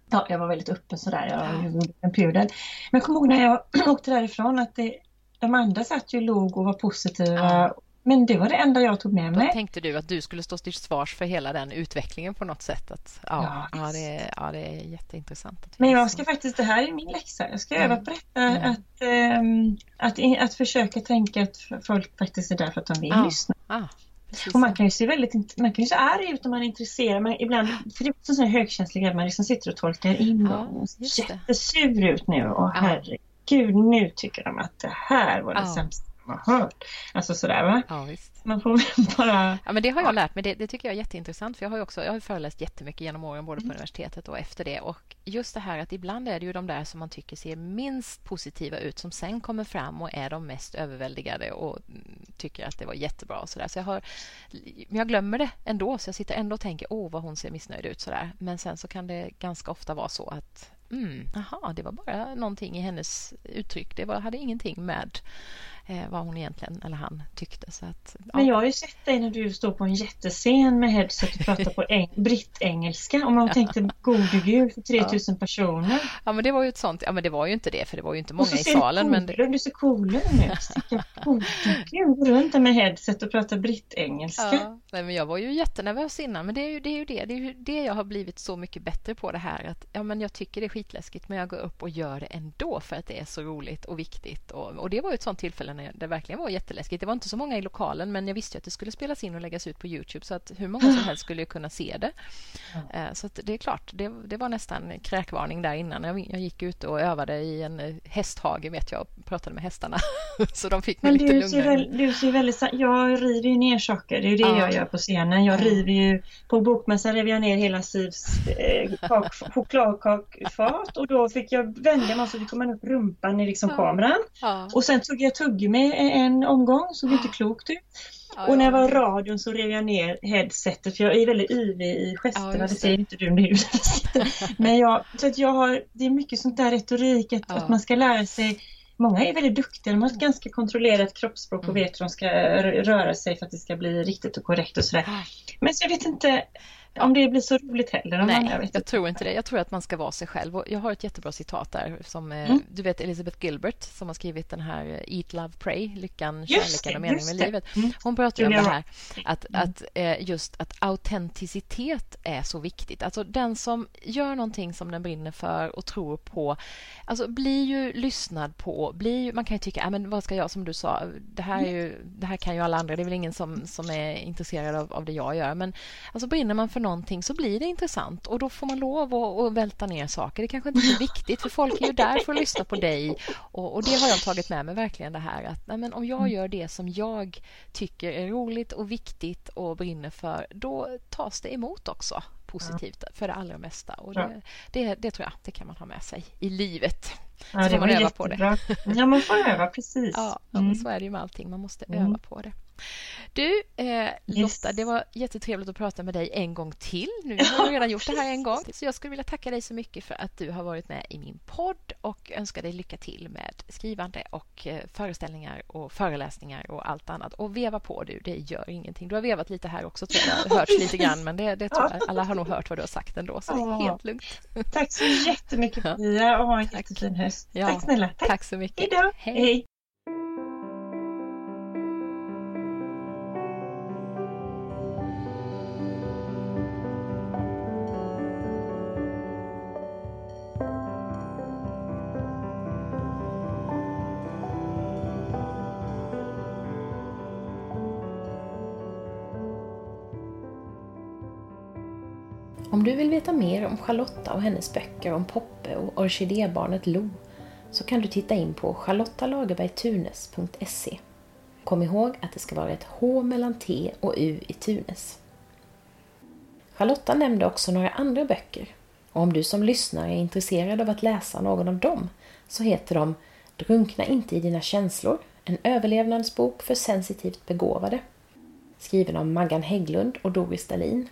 ja, jag var väldigt öppen sådär. Jag gjorde en pudel. Men jag kommer ihåg när jag åkte därifrån att det, de andra satt ju låg och var positiva. Ja. Men det var det enda jag tog med mig. Då tänkte du att du skulle stå till svars för hela den utvecklingen på något sätt? Att, ja, ja, det, ja det är jätteintressant. Men jag ska faktiskt, det här är min läxa, jag ska mm. öva på detta. Mm. Att, um, att, att försöka tänka att folk faktiskt är där för att de vill ja. lyssna. Ja. Och man kan ju se väldigt man kan ju se arg ut om man är intresserad. Man, ibland, för det är också så högkänslig man liksom sitter och tolkar in ja, och jättesur ut nu och ja. herregud nu tycker de att det här var det ja. sämsta har hört. Alltså sådär va? Ja, visst. Man får bara... Ja, men det har jag lärt mig. Det, det, tycker jag är jätteintressant. För jag har ju också jag har föreläst jättemycket genom åren både på mm. universitetet och efter det. Och just det här att ibland är det ju de där som man tycker ser minst positiva ut som sen kommer fram och är de mest överväldigade och tycker att det var jättebra och sådär. Så jag har... Men jag glömmer det ändå. Så jag sitter ändå och tänker åh vad hon ser missnöjd ut sådär. Men sen så kan det ganska ofta vara så att Mm, aha, det var bara någonting i hennes uttryck. Det var, hade ingenting med vad hon egentligen, eller han, tyckte. Så att, ja. Men jag har ju sett dig när du står på en jättescen med headset och pratar på eng brittengelska och man tänkte gode gud för 3000 ja. personer. Ja men det var ju ett sånt, ja men det var ju inte det för det var ju inte många i salen. Men det... Du ser coolare nu. Gode gud, runt med headset och pratar brittengelska. Ja, nej, men jag var ju jättenervös innan men det är ju det, är ju det. det, är ju det jag har blivit så mycket bättre på det här att ja men jag tycker det är skitläskigt men jag går upp och gör det ändå för att det är så roligt och viktigt och, och det var ju ett sånt tillfälle när det verkligen var jätteläskigt. Det var inte så många i lokalen men jag visste att det skulle spelas in och läggas ut på Youtube så att hur många som helst skulle kunna se det. Mm. Så det är klart, det, det, var nästan kräkvarning där innan. Jag, jag gick ut och övade i en eh, hästhage vet jag och pratade med hästarna. så de fick mig men lite lugnare. Väl, du ser väldigt, jag river ju ner saker, det är det ja. jag gör på scenen. Jag river ju, på bokmässan rev jag ner hela Sivs eh, chokladkakfat och då fick jag vända mig så det kom upp rumpan i liksom ja. kameran. Ja. Och sen tog jag tuggummi en omgång, såg inte klokt ut. Ja, och när jag var radion så rev jag ner headsetet för jag är väldigt yvig i gesterna, ja, det. säger inte du nu. Men jag, så att jag har, det är mycket sånt där retorik, att, ja. att man ska lära sig Många är väldigt duktiga, de har ett ganska kontrollerat kroppsspråk och mm. vet hur de ska röra sig för att det ska bli riktigt och korrekt och sådär. Men så jag vet inte, om det blir så roligt heller. Nej, jag, jag tror inte det. Jag tror att man ska vara sig själv. Och jag har ett jättebra citat där. Som, eh, mm. Du vet Elizabeth Gilbert som har skrivit den här eh, Eat, Love, Pray, lyckan, kärleken och meningen med livet. Mm. Hon pratar ju om det här att, mm. att eh, just att autenticitet är så viktigt. Alltså den som gör någonting som den brinner för och tror på alltså blir ju lyssnad på. Blir, man kan ju tycka, ah, men vad ska jag, som du sa, det här, är ju, det här kan ju alla andra. Det är väl ingen som, som är intresserad av, av det jag gör. Men alltså brinner man för någonting så blir det intressant och då får man lov att, att välta ner saker. Det kanske inte är så viktigt för folk är ju där för att lyssna på dig och, och det har jag tagit med mig verkligen det här att nej, men om jag gör det som jag tycker är roligt och viktigt och brinner för då tas det emot också positivt ja. för det allra mesta. Och det, det, det, tror jag det kan man ha med sig i livet. Ja, så får man öva jättebra. på det. Ja, man får öva, precis. Ja, mm. så är det ju med allting. Man måste mm. öva på det. Du, eh, Lotta, det var jättetrevligt att prata med dig en gång till. Nu har jag redan gjort det här en gång. Så jag skulle vilja tacka dig så mycket för att du har varit med i min podd och önska dig lycka till med skrivande och eh, föreställningar och föreläsningar och allt annat. Och veva på du, det gör ingenting. Du har vevat lite här också tror jag. Det hörts lite grann, men det, det tror jag. alla har nog hört vad du har sagt ändå, så det är helt lugnt. Tack så jättemycket Pia och ha en jättefin höst. Ja, tack snälla. Tack, tack så mycket. Hejdå. Hej. Hej. Du vill veta mer om Charlotta och hennes böcker om Poppe och orkidébarnet Lo så kan du titta in på charlottalagerbergtunes.se. Kom ihåg att det ska vara ett H mellan T och U i Tunes. Charlotta nämnde också några andra böcker och om du som lyssnare är intresserad av att läsa någon av dem så heter de Drunkna inte i dina känslor, en överlevnadsbok för sensitivt begåvade. Skriven av Maggan Hägglund och Doris Dahlin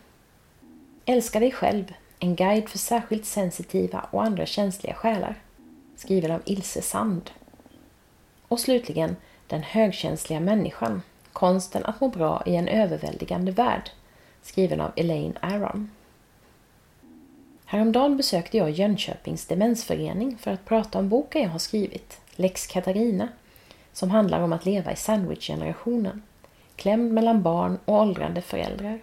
Älska dig själv, en guide för särskilt sensitiva och andra känsliga själar. Skriven av Ilse Sand. Och slutligen Den högkänsliga människan, konsten att må bra i en överväldigande värld. Skriven av Elaine Aron. Häromdagen besökte jag Jönköpings demensförening för att prata om boken jag har skrivit, Lex Katarina, som handlar om att leva i sandwichgenerationen, klämd mellan barn och åldrande föräldrar.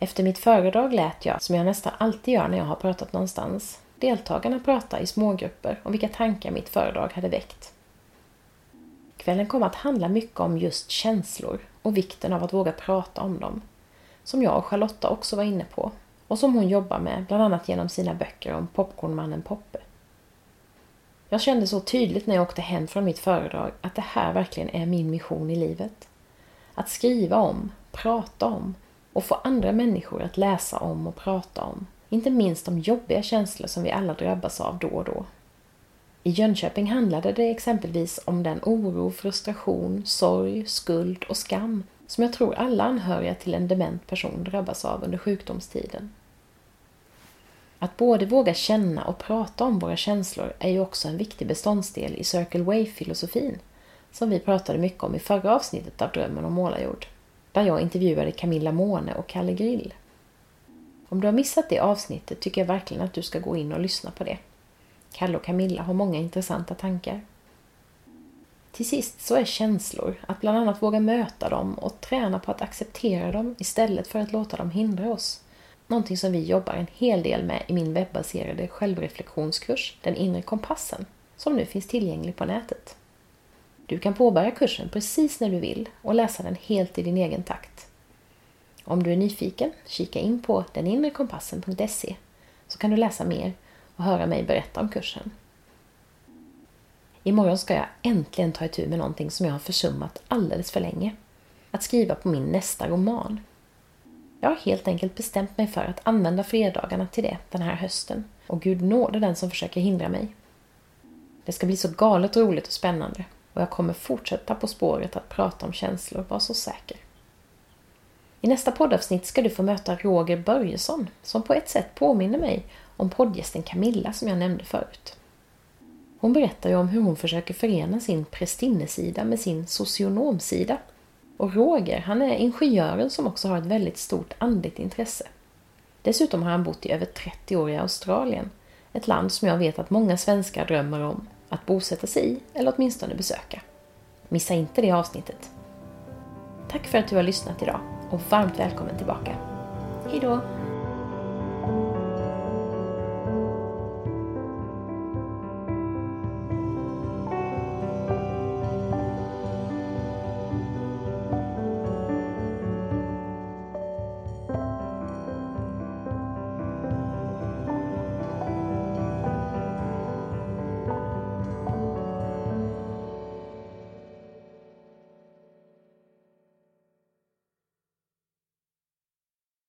Efter mitt föredrag lät jag, som jag nästan alltid gör när jag har pratat någonstans, deltagarna prata i smågrupper om vilka tankar mitt föredrag hade väckt. Kvällen kom att handla mycket om just känslor och vikten av att våga prata om dem, som jag och Charlotta också var inne på och som hon jobbar med bland annat genom sina böcker om popcornmannen Poppe. Jag kände så tydligt när jag åkte hem från mitt föredrag att det här verkligen är min mission i livet. Att skriva om, prata om och få andra människor att läsa om och prata om. Inte minst de jobbiga känslor som vi alla drabbas av då och då. I Jönköping handlade det exempelvis om den oro, frustration, sorg, skuld och skam som jag tror alla anhöriga till en dement person drabbas av under sjukdomstiden. Att både våga känna och prata om våra känslor är ju också en viktig beståndsdel i Circle Way-filosofin som vi pratade mycket om i förra avsnittet av Drömmen om målarjord där jag intervjuade Camilla Måne och Kalle Grill. Om du har missat det avsnittet tycker jag verkligen att du ska gå in och lyssna på det. Kalle och Camilla har många intressanta tankar. Till sist så är känslor, att bland annat våga möta dem och träna på att acceptera dem istället för att låta dem hindra oss. Någonting som vi jobbar en hel del med i min webbaserade självreflektionskurs, Den inre kompassen, som nu finns tillgänglig på nätet. Du kan påbörja kursen precis när du vill och läsa den helt i din egen takt. Om du är nyfiken, kika in på deninrekompassen.se så kan du läsa mer och höra mig berätta om kursen. Imorgon ska jag äntligen ta itu med någonting som jag har försummat alldeles för länge. Att skriva på min nästa roman. Jag har helt enkelt bestämt mig för att använda fredagarna till det den här hösten och Gud nåde den som försöker hindra mig. Det ska bli så galet roligt och spännande och jag kommer fortsätta på spåret att prata om känslor, var så säker. I nästa poddavsnitt ska du få möta Roger Börjesson som på ett sätt påminner mig om poddgästen Camilla som jag nämnde förut. Hon berättar ju om hur hon försöker förena sin prästinnesida med sin socionomsida. Och Roger, han är ingenjören som också har ett väldigt stort andligt intresse. Dessutom har han bott i över 30 år i Australien, ett land som jag vet att många svenskar drömmer om att bosätta sig i eller åtminstone besöka. Missa inte det avsnittet. Tack för att du har lyssnat idag och varmt välkommen tillbaka. Hejdå!